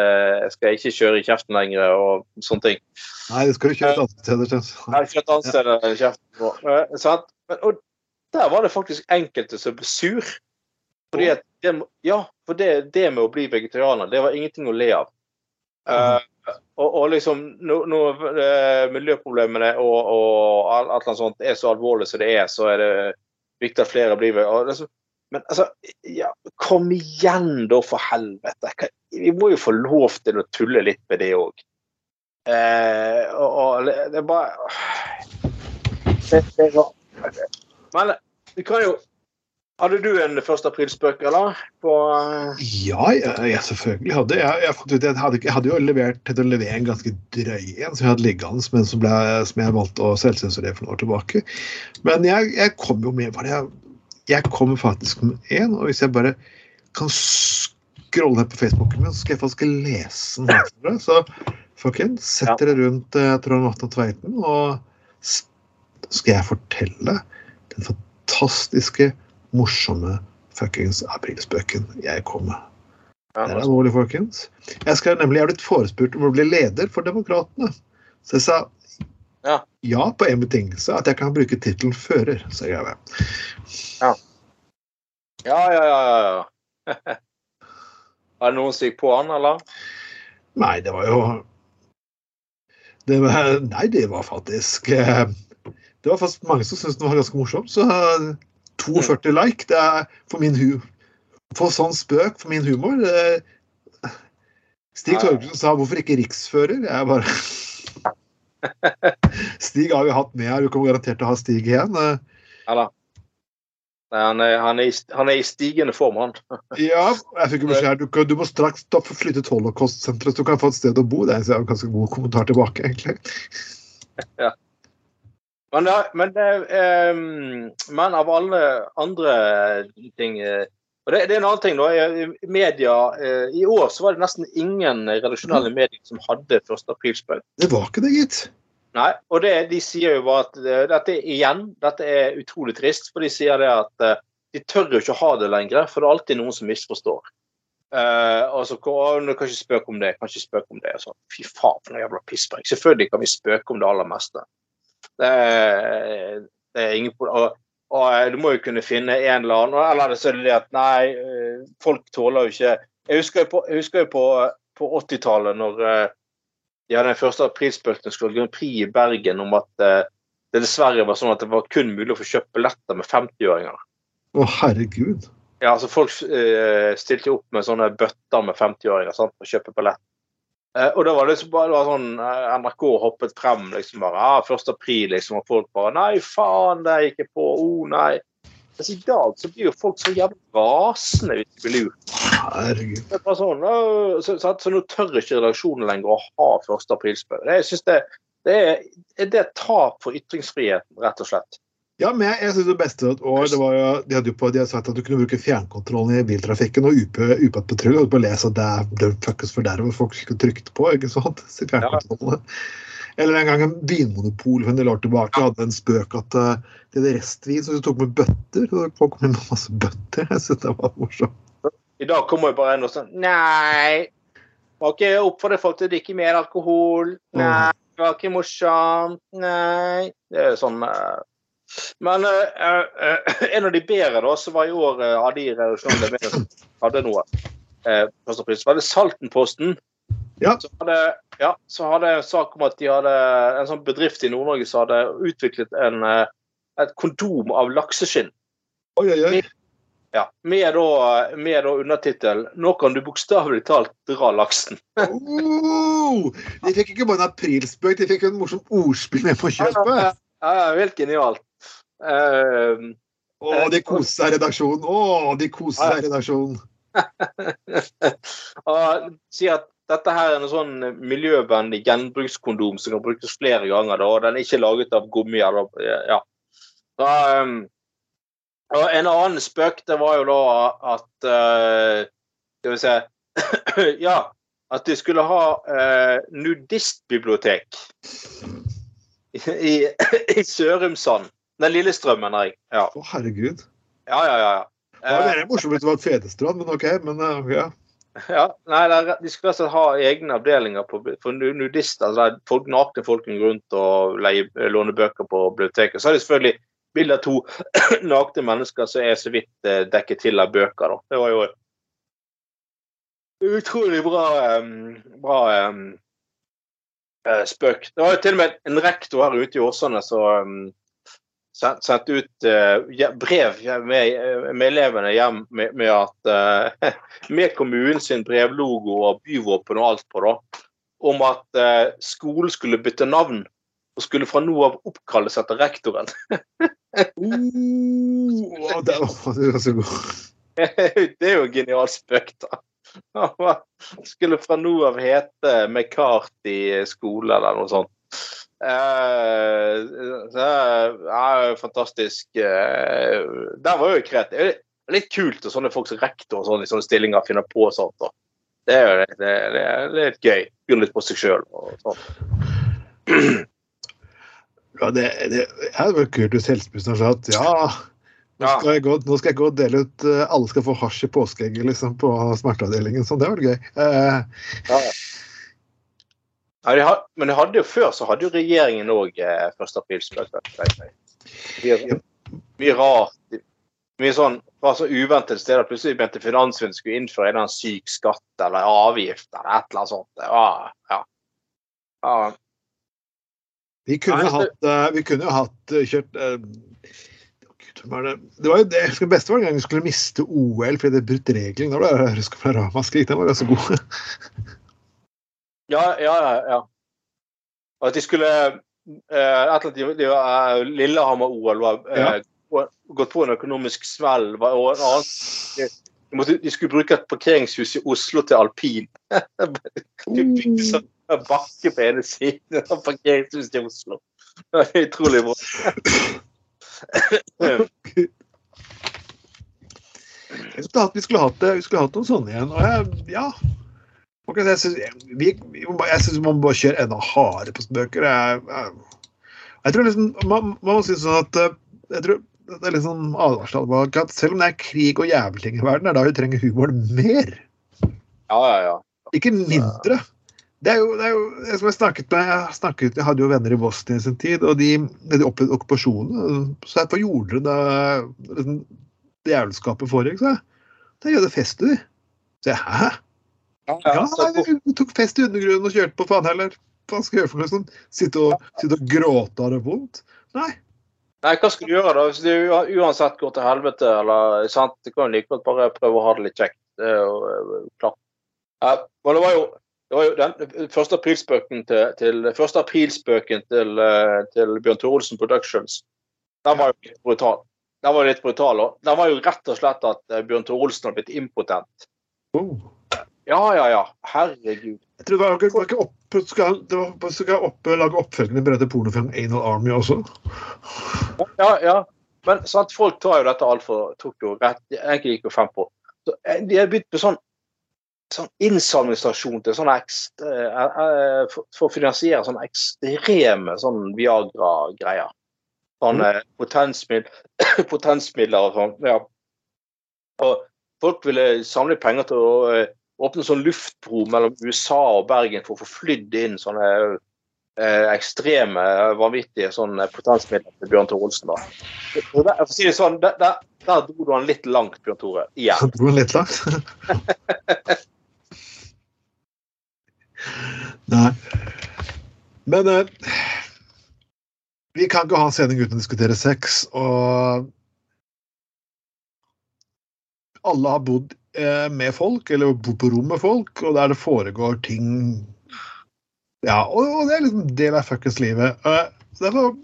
skal jeg ikke kjøre i kjeften lenger, og sånne ting. Nei, det skal du kjøre et annet sted. Nei, et annet sted enn kjeften. Eh. Men, og der var det faktisk enkelte som ble sur. Fordi at det, ja, for det, det med å bli vegetarianer, det var ingenting å le av. Eh, og, og liksom når, når eh, miljøproblemene og, og alt, alt sånt er så alvorlig som det er, så er det viktig at flere blir med. liksom, Men altså, ja, kom igjen, da, for helvete. Vi må jo få lov til å tulle litt med det òg. Eh, og, og det er bare det, det var, Men du kan jo Hadde du en 1. april-spøk, eller? På Ja, jeg, jeg selvfølgelig hadde jeg. Jeg, ut, jeg, hadde, jeg hadde jo levert til å levere en ganske drøy en som jeg hadde liggende, men som, ble, som jeg valgte å selvsensurere for noen år tilbake. Men jeg, kom jo med bare jeg, kom faktisk med en, og hvis jeg bare kan scrolle her på Facebooken min, så skal jeg faktisk lese den. her. Så folkens, sett dere rundt eh, Trond Vatne Tveiten, og skal jeg fortelle den fantastiske, morsomme fuckings aprilspøken jeg kom med. Det er alvorlig, folkens. Jeg skal nemlig jeg blitt forespurt om å bli leder for Demokratene. Så jeg sa Ja. ja på en betingelse, at jeg kan bruke tittelen fører. Så jeg det. Ja, ja, ja. ja, ja. Var det noen som gikk på han, eller? Nei, det var jo det var, Nei, det var faktisk eh, Det var faktisk mange som syntes den var ganske morsom. Så eh, 42 like, det er for min hu... For sånn spøk for min humor det, Stig Ja. Torgersen sa 'hvorfor ikke riksfører'? Jeg bare Stig har vi hatt med her, du kommer garantert til å ha Stig igjen. Ja da. Han er, han, er i, han er i stigende form, han. Ja, jeg fikk jo beskjed her, du, kan- du må straks stoppe flytte til Holocaust-senteret, så du kan få et sted å bo. Det er en ganske god kommentar tilbake, egentlig. Men, det, men, det, eh, men av alle andre ting eh, og det, det er en annen ting. da, Media, eh, I år så var det nesten ingen redaksjonelle medier som hadde 1. aprilspøk. Det var ikke det, gitt. Nei, og det, de sier jo bare at eh, dette igjen dette er utrolig trist. For de sier det at eh, de tør jo ikke ha det lenger, for det er alltid noen som misforstår. Eh, og så «Å, du kan ikke spøke om det, kan ikke spøke om det. Altså, Fy faen, for noe jævla pisspreik. Selvfølgelig kan vi spøke om det aller meste. Det er, det er ingen og, og eh, du må jo kunne finne en eller annen Eller så er det det at nei, eh, folk tåler jo ikke Jeg husker jo på, husker jo på, på 80-tallet, når eh, de hadde den første aprilspøken skulle Grand Prix i Bergen om at det dessverre var sånn at det var kun mulig å få kjøpt billetter med 50-åringer. Å, herregud. Ja, altså Folk eh, stilte opp med sånne bøtter med 50-åringer sant, for å kjøpe billett. Eh, og da var det, så bare, det var sånn eh, NRK hoppet frem liksom bare ah, 1. april, liksom, og folk bare Nei, faen, det gikk jeg på. Oh, nei. Altså, I dag så blir jo folk så jævlig rasende hvis de blir lurt. Herregud. Det er sånn, så, så, så nå tør ikke redaksjonen lenger å ha 1. aprilspøk. Det- det, det, er, det er et tap for ytringsfriheten, rett og slett. Ja, men jeg, jeg synes det beste et år, det var jo, de hadde jo på, de hadde sagt at du kunne bruke fjernkontrollen i biltrafikken, og UP, UP patrulje Og på å lese at det er det fuckes for der hvor folk ikke trykte på, ikke sant? Fjernkontrollene. Eller en gang en vinmonopol for en del år tilbake hadde en spøk at uh, de hadde restvin som de tok med bøtter. og Folk kom med masse bøtter. Jeg synes det var morsomt. I dag kommer jo bare en og sånn Nei, var ikke oppfordre folk til å drikke mer alkohol. Nei, det var ikke morsomt. Nei. Det er sånn eh, Men uh, uh, en av de bedre da, som var i år uh, av de redaksjonene mediene som hadde noe, fremst, var det Saltenposten. Ja. Så hadde, ja, så hadde en sak om at de hadde en sånn bedrift i Nord-Norge som hadde utviklet en, et kondom av lakseskinn. Oi, oi, oi. Ja, med da, med da undertittel 'Nå kan du bokstavelig talt dra laksen'. Oh, de fikk ikke bare en aprilspøk, de fikk en morsom ordspill med på kjøpet. Ja, ja, helt genialt. Eh, Å, de koser seg i redaksjonen. Å, de koser seg i redaksjonen. og sier at dette her er en sånn miljøvennlig gjenbrukskondom som kan brukes flere ganger. Da, og den er ikke laget av gummi. Eller, ja. Da, um, og en annen spøk det var jo da at uh, Skal vi se Ja, at de skulle ha uh, nudistbibliotek i, i, i Sørumsand. Nei, Lillestrøm, mener jeg. Ja, Å, herregud. ja, ja. ja. Det er Eh, morsomt hvis det var et Fedestrand, men OK. Men eh, ja. ja nei, er, de skulle altså ha egne avdelinger på, for nudister. Altså, der folk, nakne folk rundt og leie, låne bøker på biblioteket. Så er det selvfølgelig bilde av to nakne mennesker som er så vidt eh, dekket til av bøker. Da. Det var jo utrolig bra, um, bra eh, spøk. Det var jo til og med en rektor her ute i Åsane som sendt, sendt ut uh, brev med, med elevene hjem med, med at uh, Med kommunen sin brevlogo og byvåpen og alt på, da. Om at uh, skolen skulle bytte navn. Og skulle fra nå av oppkalles etter rektoren. Oh, det var så god. det er jo en genial spøk, da. Skulle fra nå av hete McCarthy skole eller noe sånt. Eh, er jo fantastisk. Eh, der var jo kreativ. Det Litt kult og sånne folk som rektor og sånn, i sånne stillinger finner på sånt. Da. Det er jo det, det, det er litt gøy. Gjør litt på seg sjøl og sånn. Ja, det, det, er jo kult hvis helseministeren sa at ja, nå skal, jeg gå, nå skal jeg gå og dele ut eh, Alle skal få hasj i påskeegget liksom, på smerteavdelingen. Så det var gøy. Eh, Ja, ja. Ja, men de hadde jo før så hadde jo regjeringen òg eh, 1. aprilspøk. Mye, mye rart. Mye sånn fra så uventede steder. Plutselig begynte finansministeren skulle innføre en syk skatt eller avgift eller et eller annet sånt. Ja, ja. Ja. vi kunne jo hatt, eh, vi kunne hatt eh, kjørt eh, Gud, det? det var jo det jeg husker beste var en gang vi skulle miste OL fordi det brutt regelen. Da ble det Ramaskrik. Den var ganske god. Ja, ja, ja. At de skulle eh, et eller annet, de, de, eh, Lillehammer-OL var eh, Ja. gått på en økonomisk smell. var- Og en annen, de, de, måtte, de skulle bruke et parkeringshus i Oslo til alpin. De bygde sånn bakke på ene siden av parkeringshuset i Oslo. Det var utrolig bra. Jeg skulle hatt, vi, skulle hatt, vi skulle hatt noen sånne igjen. Og jeg, ja. Jeg syns synes man må bare kjøre enda hardere på bøker. Jeg, jeg, jeg tror liksom Man, man må si sånn at eh, jeg tror det er litt sånn advarsel bak at selv om det er krig og jævling i verden, det er da vi trenger humoren mer, Ja, ja, ja. ikke mindre. Det er jo, det er jo jeg, som jeg snakket med jeg, snakket, jeg hadde jo venner i Bosnia i sin tid, og de, de opplevde okkupasjonen. Så jeg, gjorde dere da liksom, det jævelskapet foregikk? Så jeg, da gjør det fest, du. Så jeg, hæ? Ja, Ja, tok fest i undergrunnen og kjørte på faen heller. Hva skal jeg gjøre for noe sånt? Sitte og, sitte og gråte av det vondt? Nei. Nei, hva skal du gjøre da? Hvis det uansett går til helvete, eller sant? Du kan jo like godt bare prøve å ha det litt kjekt. Det er jo eh, klart. Ja, men det var jo, det var jo den første aprilspøken til, til, første aprilspøken til, eh, til Bjørn Tore Olsen Productions. Den var jo litt brutal. Den var jo litt brutal. og Den var jo rett og slett at eh, Bjørn Tore Olsen har blitt impotent. Oh. Ja, ja, ja. Herregud. Jeg tror det var, ikke- var ikke oppe, skal, det var, på- skal oppe, lage oppfølgende berette pornofilm Anal Army også. Ja, ja. Men sant, folk tar jo dette altfor tok jo rett egentlig gikk jo fem på. Så, eh, de har begynt med sånn, sånn innsamlingsstasjon til sånne ekstra, eh, eh, for, for å finansiere sånne ekstreme sånn Viagra-greier. Sånne potensmid potensmidler og sånn. Ja. Og folk ville samle penger til å åpne sånn luftbro mellom USA og Bergen for å få flydd inn sånne eh, ekstreme, vanvittige sånne potensmidler til Bjørn Tore Olsen. da. Og der, for å si det sånn, der, der, der dro du han litt langt, Bjørn Tore. Igjen. Han dro han litt langt. Nei. Men eh, vi kan ikke ha en sending uten å diskutere sex, og alle har bodd eh, med folk, eller bodd på rom med folk, og der det foregår ting Ja, og, det er liksom del av fuckings livet. Eh, derfor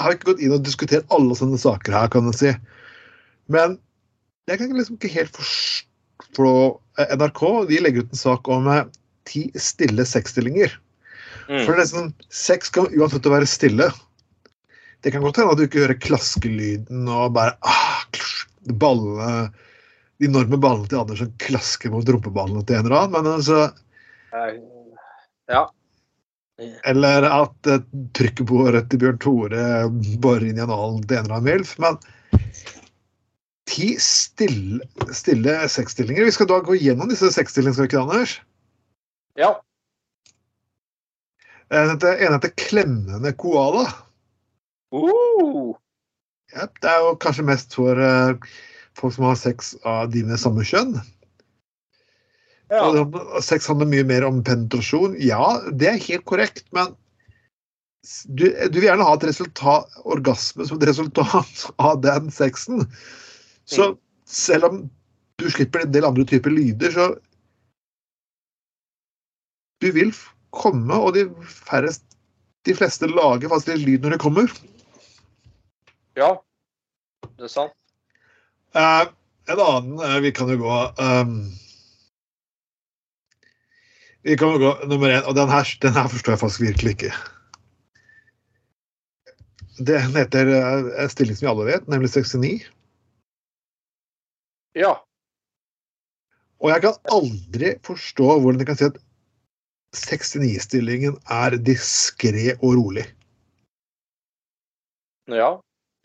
har vi ikke gått inn og diskutert alle sånne saker her, kan du si. Men jeg kan liksom ikke helt forstå eh, NRK de legger ut en sak om eh, ti stille sexstillinger. Mm. For det er sånn, Sex kan uansett være stille. Det kan godt hende at du ikke hører klaskelyden og bare ah, klush, Ballene de enorme ballene til Anders som klasker mot rumpeballene til en eller annen. Men altså, Ja. eller at uh, trykkbordet til Bjørn Tore borer inn i analen til en eller annen MILF. Men ti stille, stille sexstillinger. Vi skal da gå gjennom disse sexstillingene, skal vi ikke det, Anders? ja. En heter, en heter Klemmende koala. Uh, Ja, det er jo kanskje mest for eh, folk som har sex av de med samme kjønn. ja. Sex handler mye mer om penetrasjon. Ja, det er helt korrekt, men du, du vil gjerne ha et resultat, orgasme som et resultat av den sexen. Så selv om du slipper en del andre typer lyder, så Du vil komme, og de færrest De fleste lager faktisk litt lyd når de kommer. ja. Det er sant. Eh, en annen uh, Vi kan jo gå um, Vi kan jo gå nummer én, og den her, den her forstår jeg faktisk virkelig ikke. Den heter uh, en stilling som vi alle vet, nemlig 69. Ja. Og jeg kan aldri forstå hvordan de kan si at 69-stillingen er diskré og rolig. Ja.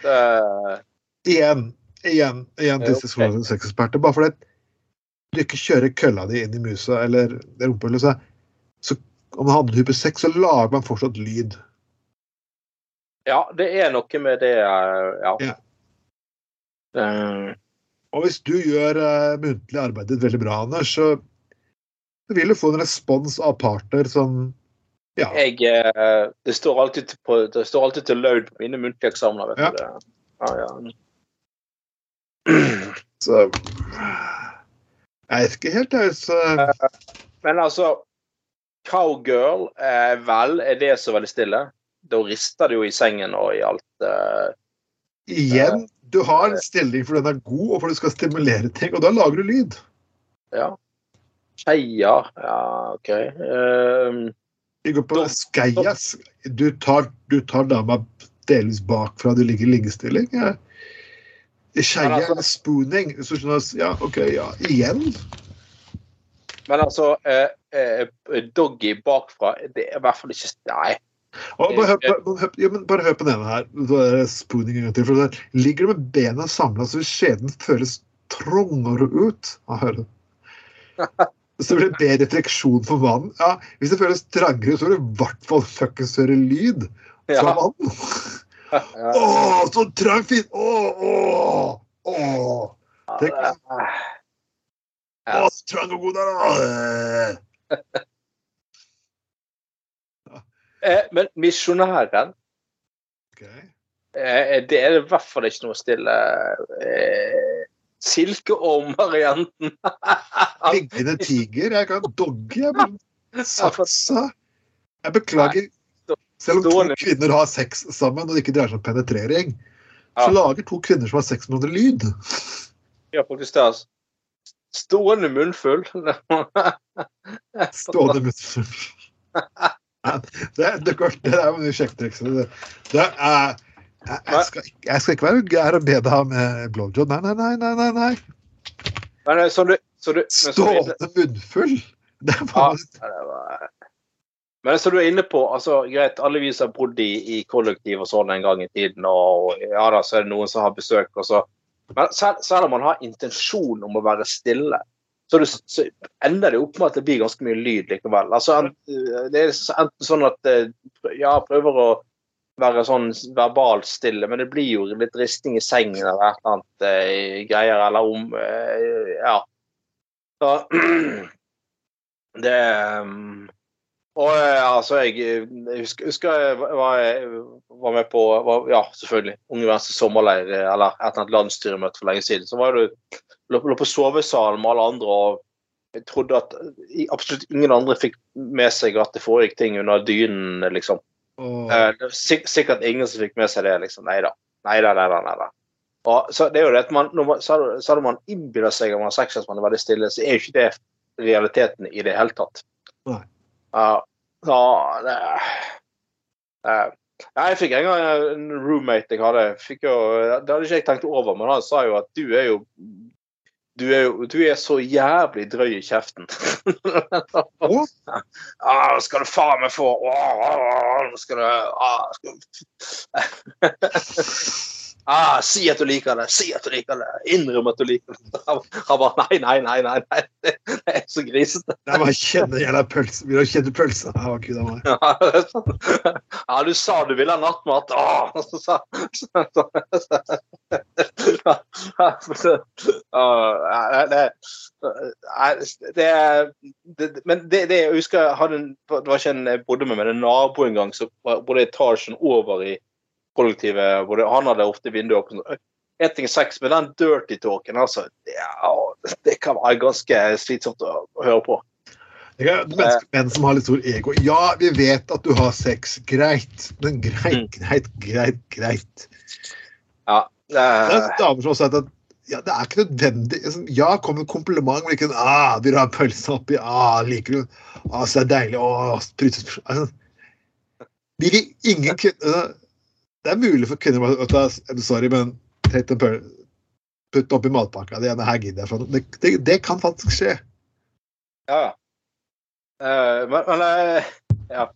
Det, Igjen, igjen, igjen disse okay. sexeksperter. Bare fordi du ikke kjører kølla di inn i musa eller rumpehullet, så, så om man hadde type 6, så lager man fortsatt lyd. ja, det er noe med det eh, Ja. Ja. Uh. Og hvis du gjør uh, muntlig arbeidet ditt veldig bra, Anders, så vil du få en respons av partner som Ja. jeg uh, Det står alltid på, det står alltid til load på mine muntlige eksamener, vet Ja. du. Det. Ja, ja. Så Jeg vet ikke helt, jeg. Så, Men altså Cowgirl, eh, vel, er det så veldig stille? Da rister det jo i sengen og i alt. Eh, igjen, du har en stilling for den er god, og for du skal stimulere ting, og da lager du lyd. ja. Skeier, ja, OK. Um, Vi går på Da- skeia. Du tar, du tar dama delvis bakfra, du ligger i liggestilling. Ja. Skeia Men altså- spooning. Så skjønner jeg, ja, OK, ja. Igjen. men altså eh, eh, Doggy bakfra, det er i hvert fall ikke Nei. Og bare, hør, bare, hør, ja, bare hør på denne her. Er Spooning en gang til. For der ligger du med bena samla så skjeden føles trangere ut. Ja, hører du. Så det blir bedre friksjon for vann. Ja, Hvis det føles trangere så blir det i hvert fall fuckings høre lyd fra Ja, mannen. Å, så trang fin! Å, å, å! Tenk. Å, så trang og god der, da! Eh, men misjonæren Ok. Eh, Det er i hvert fall ikke noe stille eh, Silkeorm-varianten. Liggende tiger. Jeg kan dogge. Jeg saksa. Jeg beklager. Selv om to kvinner har sex sammen, og det ikke dreier seg om penetrering, Ja. så lager to kvinner som har sex med hverandre, lyd. Ja, faktisk det. altså. Stående munnfull. Stående munnfull. Det, det, det er jo mye sjekketriks. Det, er jeg, jeg, skal, jeg skal ikke være gær og be deg om blowjob. Nei, nei, nei. nei, nei, nei. Men så du, så du Stående munnfull! Det var, ja, det var- Men så du er inne på altså Greit, alle vi som har bodd i, i kollektiv og sånn en gang i tiden, og, og ja da, så er det noen som har besøk, og så Men selv, selv om man har intensjon om å være stille, så, du, så ender det opp med at det blir ganske mye lyd likevel. Altså, det er enten sånn at eh, ja, prøver å være sånn verbalt stille, men det blir jo litt risting i sengen eller et eller annet eh, greier, eller om eh, Ja. Så det um, Og eh, altså, jeg, husker, husker jeg var, var med på var, Ja, selvfølgelig. Unge Venstre sommerleir eh, eller et eller annet landsstyremøte for lenge siden. Så var du lå, lå på sovesalen med alle andre og jeg trodde at absolutt ingen andre fikk med seg at det foregikk ting under dynen, liksom. Oh. Sik sikkert ingen som fikk med seg det, liksom. Nei da. Nei da, nei da. Nei da. Og så det er jo det at man, når man, selv selv om man innbiller seg at man har sex at man er veldig stille, så er jo ikke det realiteten i det hele tatt. Nei. Ja, ja, det, eh, jeg fikk en gang en roommate jeg hadde. Jo, det hadde ikke jeg tenkt over, men han sa jo at du er jo du er jo du er så jævlig drøy i kjeften. Å? ah, skal du faen meg få ah, skal du ah, skal... ah, Si at du liker det! Si at du liker det! Innrøm at du liker det! Han bare Nei, nei, nei, nei, nei. det er så grisete. Jeg bare kjenner jævla pølse. Vil du kjenne pølsa? Ja, var ikke meg. Ja, du sa du ville ha nattmat. Åh, så sa Ja, det, det, det, Men det, det jeg husker jeg hadde en, Det var ikke en jeg bodde med, men en nabo en gang som bodde etasjen over i kollektivet. hvor Han hadde ofte vinduet åpent. Én ting sex, men den dirty talken, altså, det, ja, det kan være ganske slitsomt å, å høre på. Mennesker, menn som har litt stor ego. Ja, vi vet at du har sex. Greit. Men greit, greit, greit, greit. Ja, Det er damer som har sagt at ja, det er ikke nødvendig. Liksom, Ja, kom med kompliment, men ikke en ah, vil du ha pølse oppi? Ah, liker du ah, så det er deilig. Åh, sprutes altså, vil ingen kvinner Det er mulig for kvinner å I'm Sorry, men take them putt oppi matpakka. Ene her gidder jeg for. Det, det, det kan faktisk skje. Ja, ja. Uh, men, men uh, Ja.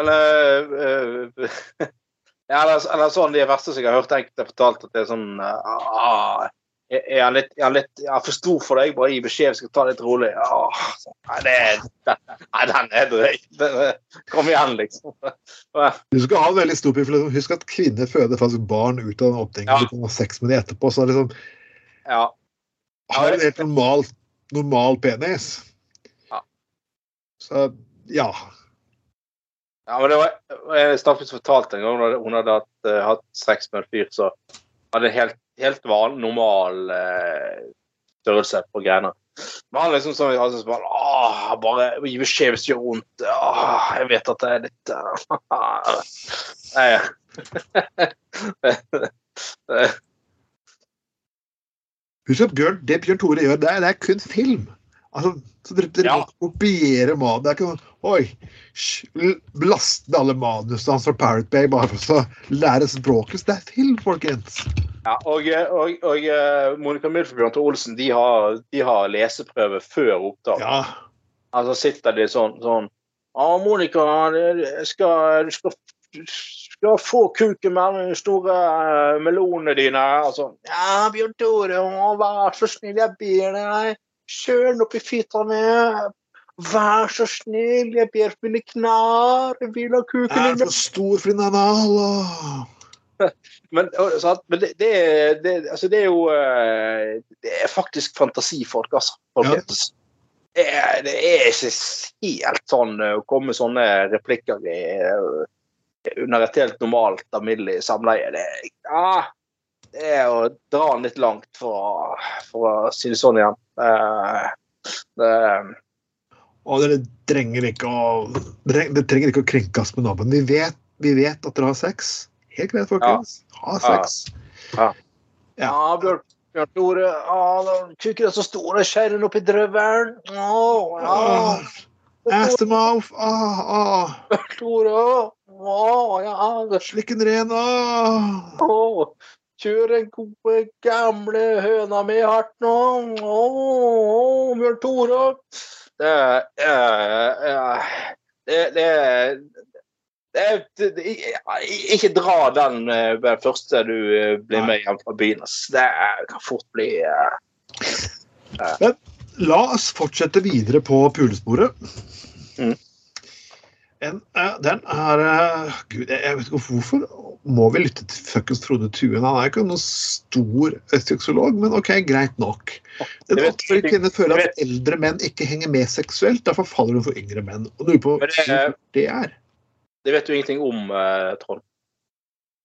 Eller uh, ja, eller, eller sånn de verste som jeg har hørt enkelte fortalt at det er sånn uh, jeg, jeg litt, jeg litt jeg er for stor for deg, bare gi beskjed, vi skal ta det litt rolig. Åh, nei, det, nei, den er drøy. Kom igjen, liksom. Du skal ha en veldig stor pil, Husk at kvinner føder faktisk barn ut av den åpningen. Ja. Du kan ha sex med dem etterpå. Så liksom, Ja. har en helt normal, normal penis. Ja. Så ja. Ja, men det var Staffis fortalte en gang hadde, hun hadde hatt, eh, hatt sex med en fyr så hadde helt, helt van, normal eh, størrelse på greiene. Men han liksom sånn han liksom bare, Åh, bare gi beskjed hvis det gjør vondt. Åh, jeg vet at det er litt uh, Husk at Bjørn, det Bjørn Tore gjør, det er, det er kun film. Altså, så dere, dere Ja. kopiere manus. Det er ikke noe Oi, sj, l- alle manusene hans fra Parrot Bay bare for å lære språket. Så det er film, folkens. Ja, og, og, og eh, Monica Milf og Bjørn Tore Olsen de har, de har leseprøve før opptak. Ja. Altså sitter de sånn sånn Ja, Monica, du skal, skal, skal få kuken mellom de store eh, melonene dine. Altså, ja, Bjørn Tore, å, vær så snill, jeg ber deg. Kjør den opp i mi. Vær så snill, jeg ber for mine knær. Jeg vil ha kuken Er din. for stor for din anal. Men, Men det, det, det, altså det er jo eh, Det er faktisk fantasifolk, altså. Folkens. Det, er, det er ikke helt sånn eh, å komme med sånne replikker i, eh, under et helt normalt, alminnelig samleie. Det, ja, det er å dra den litt langt, for, for å si det sånn igjen. Det, Og dere trenger ikke å dere trenger ikke å krenke oss med navn. Vi vi vet at dere har sex. Helt greit, folkens. Ha sex. Ja. Ja. ja, Bjørn, Bjørn Tore, ja, kuken er så stor, jeg skjærer den opp drøvelen. Å, ja. Ah, Ass to mouth. Ah, ah. Tore, å, ja, Slikken ren. Ah. Å, kjør den gode, gamle høna mi hardt nå. Å, å, Bjørn Tore. Det eh, eh, det, det, det, det, det Ikke dra den eh, ved første du eh, blir med hjem fra byen. Det kan fort bli Men La oss fortsette videre på pulesporet. Mm. En, eh, den er eh, Gud, jeg, vet ikke hvorfor må vi lytte til fuckings Frode Tuen. Han er ikke noen stor eh, sexolog, men OK, greit nok. Den fordi kvinner føler at eldre menn ikke henger med seksuelt. Derfor faller hun for yngre menn. Og lurer på hvor det er- det. Vet du ingenting om, eh, Trond.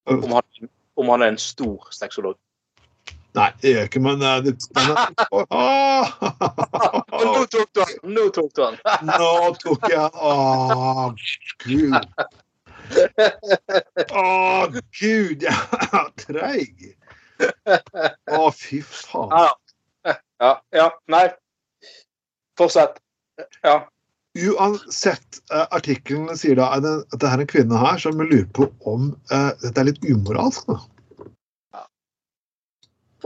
Om han, om han er en stor sexolog. Nei, det gjør ikke, men eh, det, men, oh, Nå tok du han! Nå tok du han! Nå tok jeg han. Å, gud. Å, gud, jeg er treig. Å, fy faen. Ja. Ja, ja, nei. Fortsett. Ja. Uansett, eh, artikkelen sier da at det, er en kvinne her som lurer på om eh, dette er litt umoralsk. Da.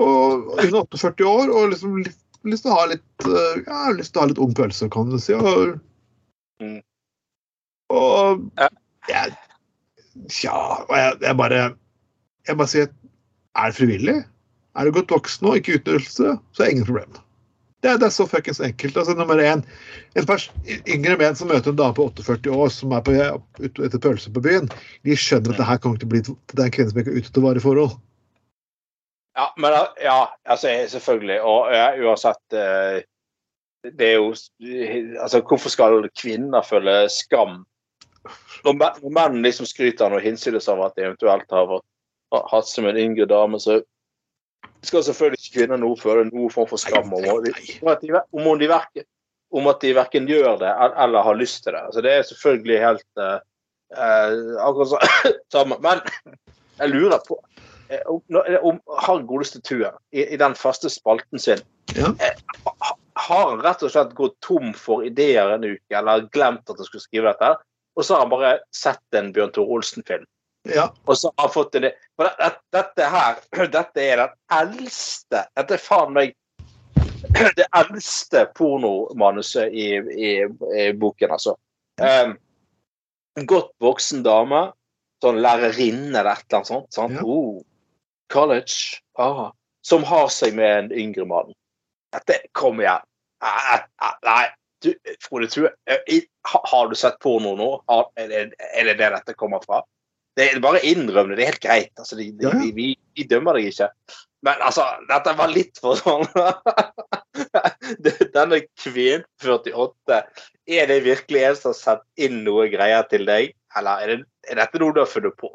Og hun er 48 år og liksom lyst, lyst til å ha litt eh, ja, lyst til å ha litt ung pølse, kan du si. Og, Mm. og Ja. Tja, og jeg, jeg bare Jeg bare sier Er det frivillig? Er du godt voksen nå, ikke utnyttelse, så er det ingen problem. Det, er- det er så fuckings enkelt. Altså, nummer én, en pers, yngre menn som møter en dame på 48 år som er på ut, etter pølse på byen, de skjønner at det her kommer til å bli det er en kvinne som ikke er ute til varige forhold. Ja, men ja, altså selvfølgelig. Og ja, uansett eh, Det er jo Altså, hvorfor skal kvinner føle skam? Når men- når menn liksom skryter og hinsides av at de eventuelt har vært- hatt som en yngre dame, så skal selvfølgelig ikke kvinner nå føle noen form for skam om, om, de, om, verken, om at de verken gjør det eller har lyst til det. Altså, det er selvfølgelig helt eh, akkurat så- samme. Men jeg lurer på eh, om, om han godeste Tuen i, i den første spalten sin Ja. har han rett og slett gått tom for ideer en uke, eller glemt at han skulle skrive dette? Og så har han bare sett en Bjørn Tore Olsen-film. Ja. Og så har fått det. For det, det, dette her, dette er den eldste Dette er faen meg det eldste pornomanuset i, i, i boken, altså. Um, en godt voksen dame, sånn lærerinne eller et eller annet sånt. sant? Ja. Oh, college. Ah, som har seg med en yngre mann. Dette, kom igjen. Nei, du, Frode Tue, eh, har du sett porno nå? Er, det, er det det dette kommer fra? Det er bare innrøm det. Det er helt greit. Altså, de, de, ja. vi, vi, dømmer deg ikke. Men altså, dette var litt for sånn Denne kvinnen 48, er det virkelig en som har sett inn noe greier til deg? Eller er, det, er dette noe du har funnet på?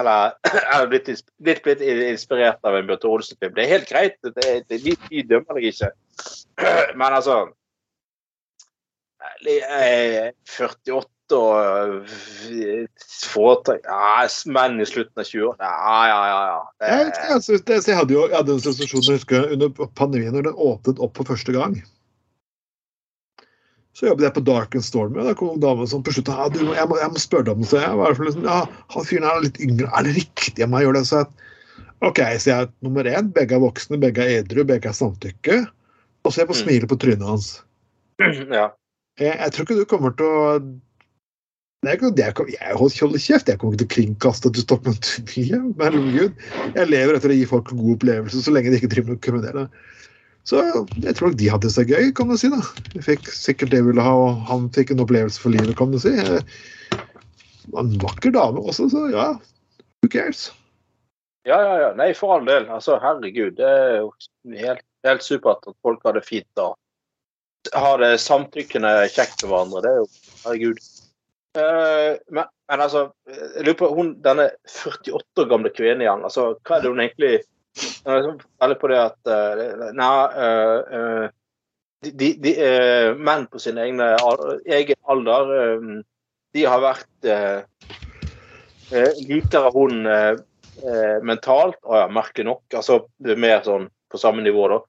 Eller er du blitt, blitt, blitt inspirert av en Bjørte Olsen-film? Det er helt greit, det, det, vi, vi dømmer deg ikke. Men altså eh, 48 og eh, foretak ja, Menn i slutten av 20-årene Ja, ja, ja. ja. Jeg, Det, jeg, synes det, så jeg hadde jo jeg hadde en situasjon jeg husker under pandemien når den åpnet opp for første gang. Så jobbet jeg på Dark and Stormy, og da kom damen som på slutten ah, du, jeg, må, jeg må spørre deg om det. Jeg var liksom, ja, han fyren er litt yngre, er det riktig om jeg gjør det? Så jeg, OK, sier jeg nummer én, begge er voksne, begge er edru, begge er samtykke. Og så jeg på Mm. smilet på trynet hans. ja. Jeg, jeg tror ikke du kommer til å jeg, er Jeg holder kjeft, jeg kommer ikke til å kringkaste med tvilen. Men herregud, jeg lever etter å gi folk en god opplevelse så lenge de ikke driver med kriminelle. Så jeg tror nok de hadde det gøy, kan du si. da. De fikk sikkert det de ville ha, og han fikk en opplevelse for livet, kan du si. En vakker dame også, så ja. Who cares? Ja, ja, ja. Nei, for all del. Altså, herregud. Det er jo helt, helt supert at folk har det fint og har det samtykkende kjekt med hverandre. Det er jo Herregud. Eh, men, men altså, jeg lurer på hun, denne 48 år gamle kvinnen igjen. Altså, hva er det hun egentlig veldig på det at uh, Nei uh, de, de, de menn på sin egne, egen alder, de har vært Liker hun mentalt, å ja, merkelig nok. Altså er mer sånn på samme nivå, da.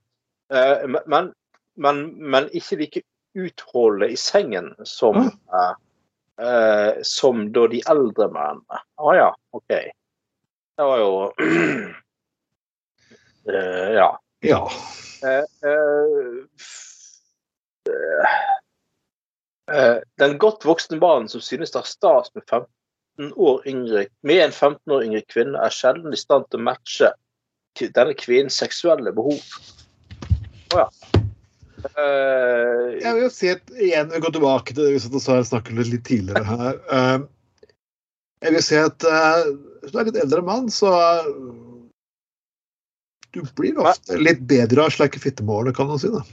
Men, men, men ikke like utholdende i sengen som eh, som da de eldre mennene. Å ja, OK. Det var jo eh, Ja. Ja. Eh, eh, den godt voksne mannen som synes det er stas med 15 år yngre, med en 15 år yngre kvinne, er sjelden i stand til å matche denne kvinnens seksuelle behov. Å ja. Eh, Jeg vil jo si at igjen, vi går tilbake til det vi snakket litt, litt tidligere her. Uh, Jeg vil si at uh, hvis du er litt eldre mann, så du blir ofte litt bedre av sleike fittemålene, kan man si. da.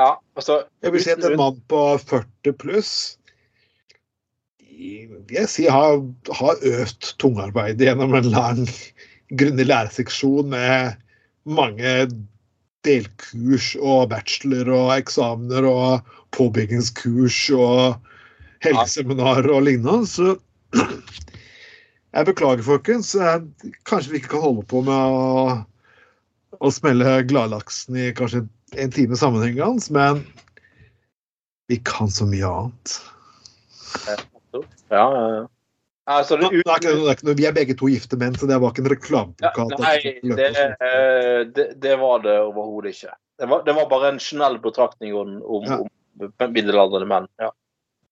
ja, altså Jeg vil si at en mann på 40 pluss jeg si har, har øvd tungarbeid gjennom en lang, grundig læreseksjon med mange delkurs og bachelor og eksamener og påbyggingskurs og helgeseminarer og lignende. Så jeg beklager, folkens. Kanskje vi ikke kan holde på med å, å smelle gladlaksen i kanskje en time sammenhengende, men vi kan så mye annet. Ja, ja, ja. Altså, det, ikke, det er ikke, vi er begge to gifte menn, så det var ikke en Ja, nei, det, det, det var det overhodet ikke. Det var, det var bare en generell betraktning om, om, Ja. om middelaldrende menn. Ja.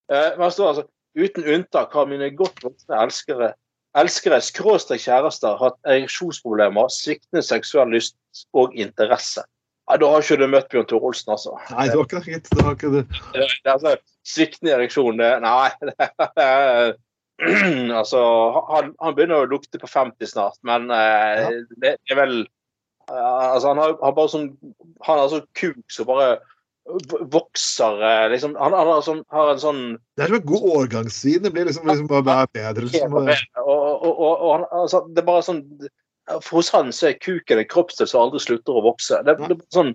Eh, men det står altså uten unntak har mine godt voksne elskere elskere skråstrek kjærester hatt ereksjonsproblemer, sviktende seksuell lyst og interesse. Ja, da har ikke du møtt Bjørn Tor Olsen, altså. Nei, det var ikke det. Det var ikke det. Det er altså, Sviktende ereksjon, det Nei. Altså, han, han begynner å lukte på 50 snart, men eh, det er vel eh, Altså, han har, har bare sånn Han har sånn kuk som bare vokser eh, liksom Han, han har, sånn, har en sånn Det er som en god årgangsvin. Det blir liksom, liksom bare bedre. Liksom. og, og, og, og han, altså, Det er bare sånn for Hos han så er kuken en kroppsdel som aldri slutter å vokse. Det, det er sånn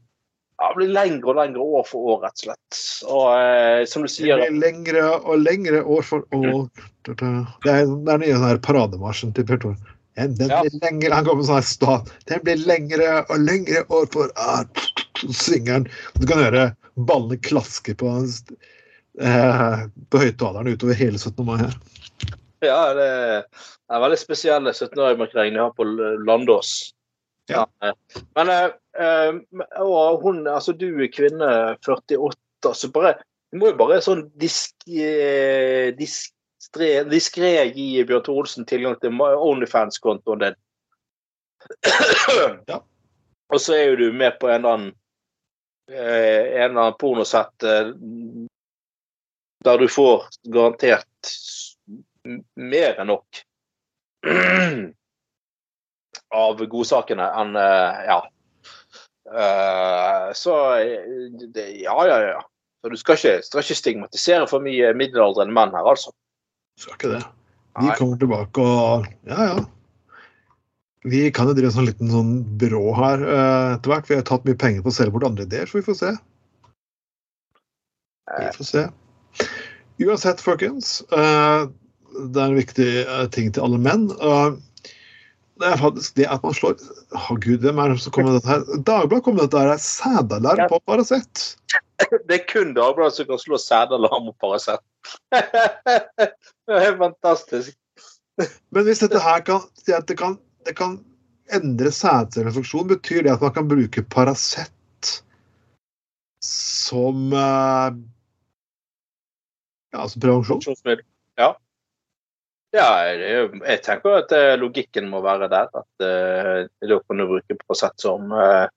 ja, blir lengre og lengre år for år, rett og slett. Og eh, som du sier Det blir lengre og lengre år for år. Det er, den nye parademarsjen til Per Tor. Den den Ja. blir lengre, Han kommer sånn her stat. Den blir lengre og lengre år for år. Svinger den. Du kan høre ballene klaske på, eh, på høyttaleren utover hele 17. mai her. Ja, det er veldig spesielle 17-årsmarkering de har på Landås. Ja. Men eh, eh, og hun, altså du er kvinne 48, så bare Du må jo bare sånn disk, eh, diskré, diskré gi Bjørn Tore Olsen tilgang til Onlyfans-kontoen din. Ja. Og så er jo du med på en eller annen eh, en eller annen pornosett eh, der du får garantert mer enn nok av godsakene enn eh, ja. Eh, så ja, ja, ja. Så du skal ikke, skal ikke stigmatisere for mye middelaldrende menn her, altså. Skal ikke det. De kommer tilbake og Ja, ja. Vi kan jo drive en sånn liten sånn brå her eh, etter hvert. Vi har tatt mye penger på å selge bort andre ideer, så vi får se. Vi får se. Uansett, folkens. det er en viktig ting til alle menn. Det er faktisk det at man slår Å gud, hvem er det som kommer med dette her? Dagbladet kom med dette her. Sædalarm på Paracet. Det er kun Dagbladet som kan slå sædalarm på Paracet. det er fantastisk. Men hvis dette her kan det kan, det kan endre sædcelleinfeksjon, betyr det at man kan bruke Paracet som eh, ja, som prevensjon? Ja. Ja, jeg tenker at eh, logikken må være der. At eh, da kan du bruke Prosett som, eh,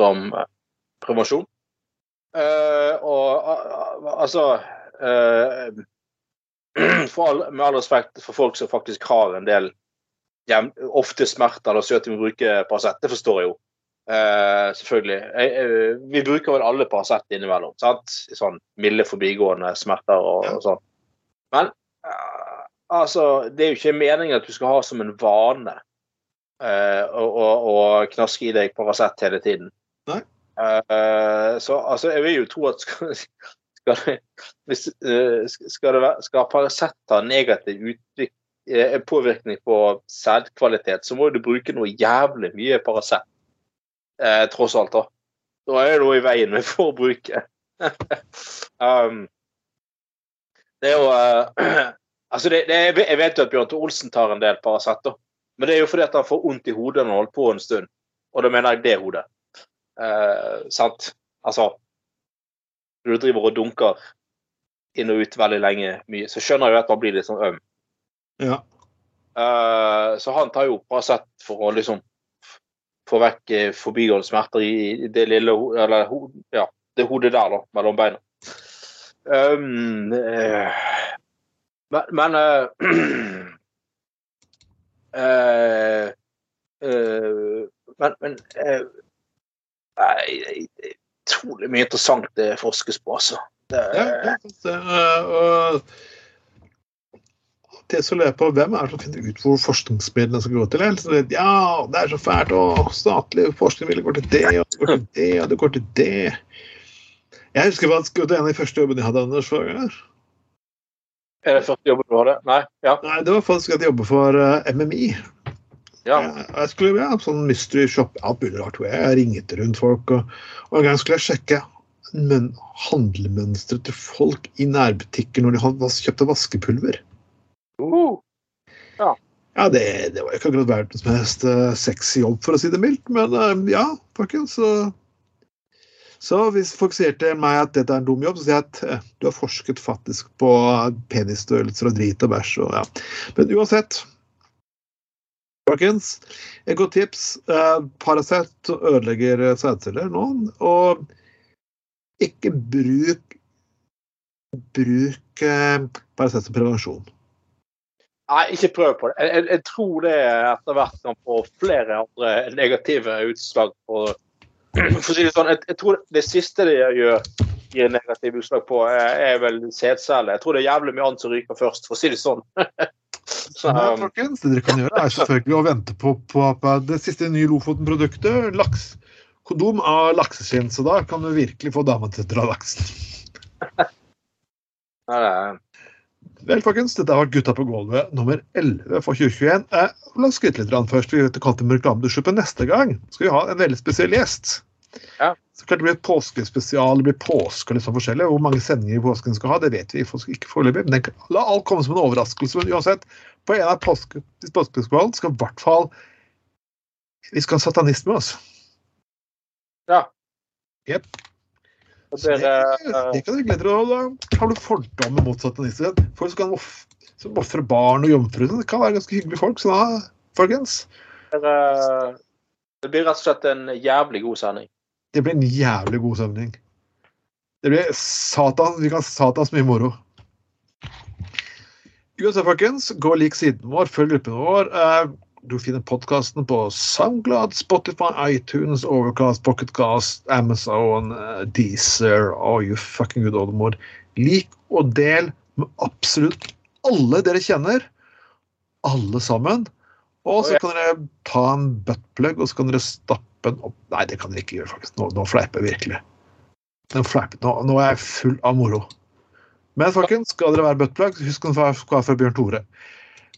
som eh, prevensjon. Eh, og al- altså eh, all, Med all respekt for folk som faktisk har en del hjem, ofte smerter eller så at de må bruke Paracet, det forstår jeg jo. Uh, selvfølgelig. Jeg, vi bruker vel alle Paracet innimellom. sant? Sånn milde forbigående smerter og, og sånn. Men eh, altså, det er jo ikke meningen at du skal ha som en vane eh, å, å, å knaske i deg Paracet hele tiden. Nei. Uh, så altså, jeg vil jo tro at skal, skal, det, hvis, uh, skal, det skal Paracet ha negativ utvikling påvirkning på sædkvalitet, så må du bruke noe jævlig mye Paracet. Tross alt, da. Da er det noe i veien med forbruket. um, det er jo Altså, det, det, jeg vet jo at Bjørn Tor Olsen tar en del Paracet, da. Men det er jo fordi at han får vondt i hodet når han holder på en stund. Og da mener jeg det hodet. Eh, sant? Altså Når du driver og dunker inn og ut veldig lenge, mye, så skjønner jeg jo at man blir litt sånn øm. Ja. Eh, så han tar jo Paracet for å liksom få vekk eh, forbigående smerter i i det lille Eller ja, det hodet der, da, mellom beina. Um, eh, men men uh, Men, men det Utrolig mye interessant det forskes på, altså. Det, ja, det, og det som lurer på, Hvem er det som finner ut hvor forskningsmidlene skal gå til? Så ja, det er så fælt, og statlig forskning vil gå til det, og det går til det, og det går til det. Jeg husker hva det var en av de første jobbene jeg hadde. Anders, for, er det første jobben du hadde? Nei? Ja. Nei, det var faktisk at jeg jobber for eh, MMI. ja. Jeg, jeg skulle ja, sånn mystery shop, alt mulig rart. Jeg ringte rundt folk, og, og en gang skulle jeg sjekke men, handlemønsteret til folk i nærbutikker når de kjøpte vaskepulver. Uh, Ja. Ja, det, det var ikke akkurat verdens mest eh, sexy jobb, for å si det mildt, men eh, ja, folkens. Så, så hvis folk sier til meg at dette er en dum jobb, så sier jeg at eh, du har forsket faktisk på penisstørrelser og drit og bæsj og ja. Men uansett Folkens, et godt tips. Eh, Paracet ødelegger sædceller nå, og ikke bruk Bruk eh, Paracet som prevensjon. Nei, ikke prøv på det. Jeg, jeg, jeg tror det etter hvert kan få flere andre negative utslag på sånn, jeg, jeg tror det siste de gjør gir negative utslag på, er, er vel sædceller. Jeg tror det er jævlig mye annet som ryker først, for å si det sånn. Så, um, folkens, det dere kan gjøre, er selvfølgelig å vente på, på, på det siste nye Lofoten-produktet. Laks. Kondom av lakseskinn. Så da kan du virkelig få dama til å dra laksen. Vel, folkens, dette har vært Gutta på gulvet nummer 11 for 2021. Eh, la oss skryte litt først. Vi vet kalte med reklame du slipper neste gang. Skal vi ha en veldig spesiell gjest. Ja. Så klart Det blir et påskespesial, det blir påske og litt sånn forskjellig. Hvor mange sendinger i påsken skal ha, det vet vi ikke foreløpig. Men la alt komme som en overraskelse. Men uansett, på en av påske, påskespesialene skal i hvert fall Vi skal ha satanist med oss. Ja. Jep. Og det, eh, det kan du glede deg til. Da har du fordommer mot satanister. Folk som kan ofre barn og jomfruer. Det kan være ganske hyggelige folk. Så da, folkens, Det blir rett og slett en jævlig god sending. Det blir en jævlig god stemning. Det blir satan, vi kan satans mye moro. Uansett, folkens, gå og lik siden vår, følg gruppen vår. Eh, Du finner podkasten på SoundGlad, Spotify, iTunes, Overcast, Pocketcast, Amazon, eh, Deezer og you fucking good oldemor. Lik og del med absolutt alle dere kjenner. Alle sammen. Og så kan dere ta en buttplug, og så kan dere stappe den opp Nei, det kan dere ikke gjøre, faktisk. Nå, nå fleiper jeg virkelig. Nå, fleiper, nå, nå er jeg full av moro. Men folkens, skal dere være buttplug, husk være fra Bjørn Tore.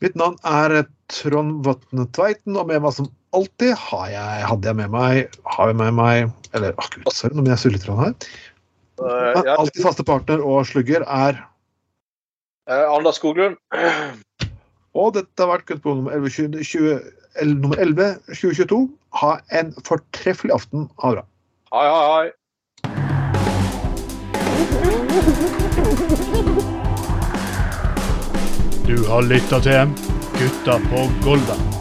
Mitt navn er Trond Vatne Tveiten, og med meg som alltid har jeg, hadde jeg med meg har jeg med meg Eller å gud, sorry, nå må jeg sulle litt her. Eh, Men ja, alltid faste partner og slugger er eh, Anders Skoglund. Og dette har vært Kutt på nummer 11, 20, 20, el- nummer 11 2022. Ha en fortreffelig aften. Ha det bra. Hei, hei, hei. Du har lytta til Gutta på Golda.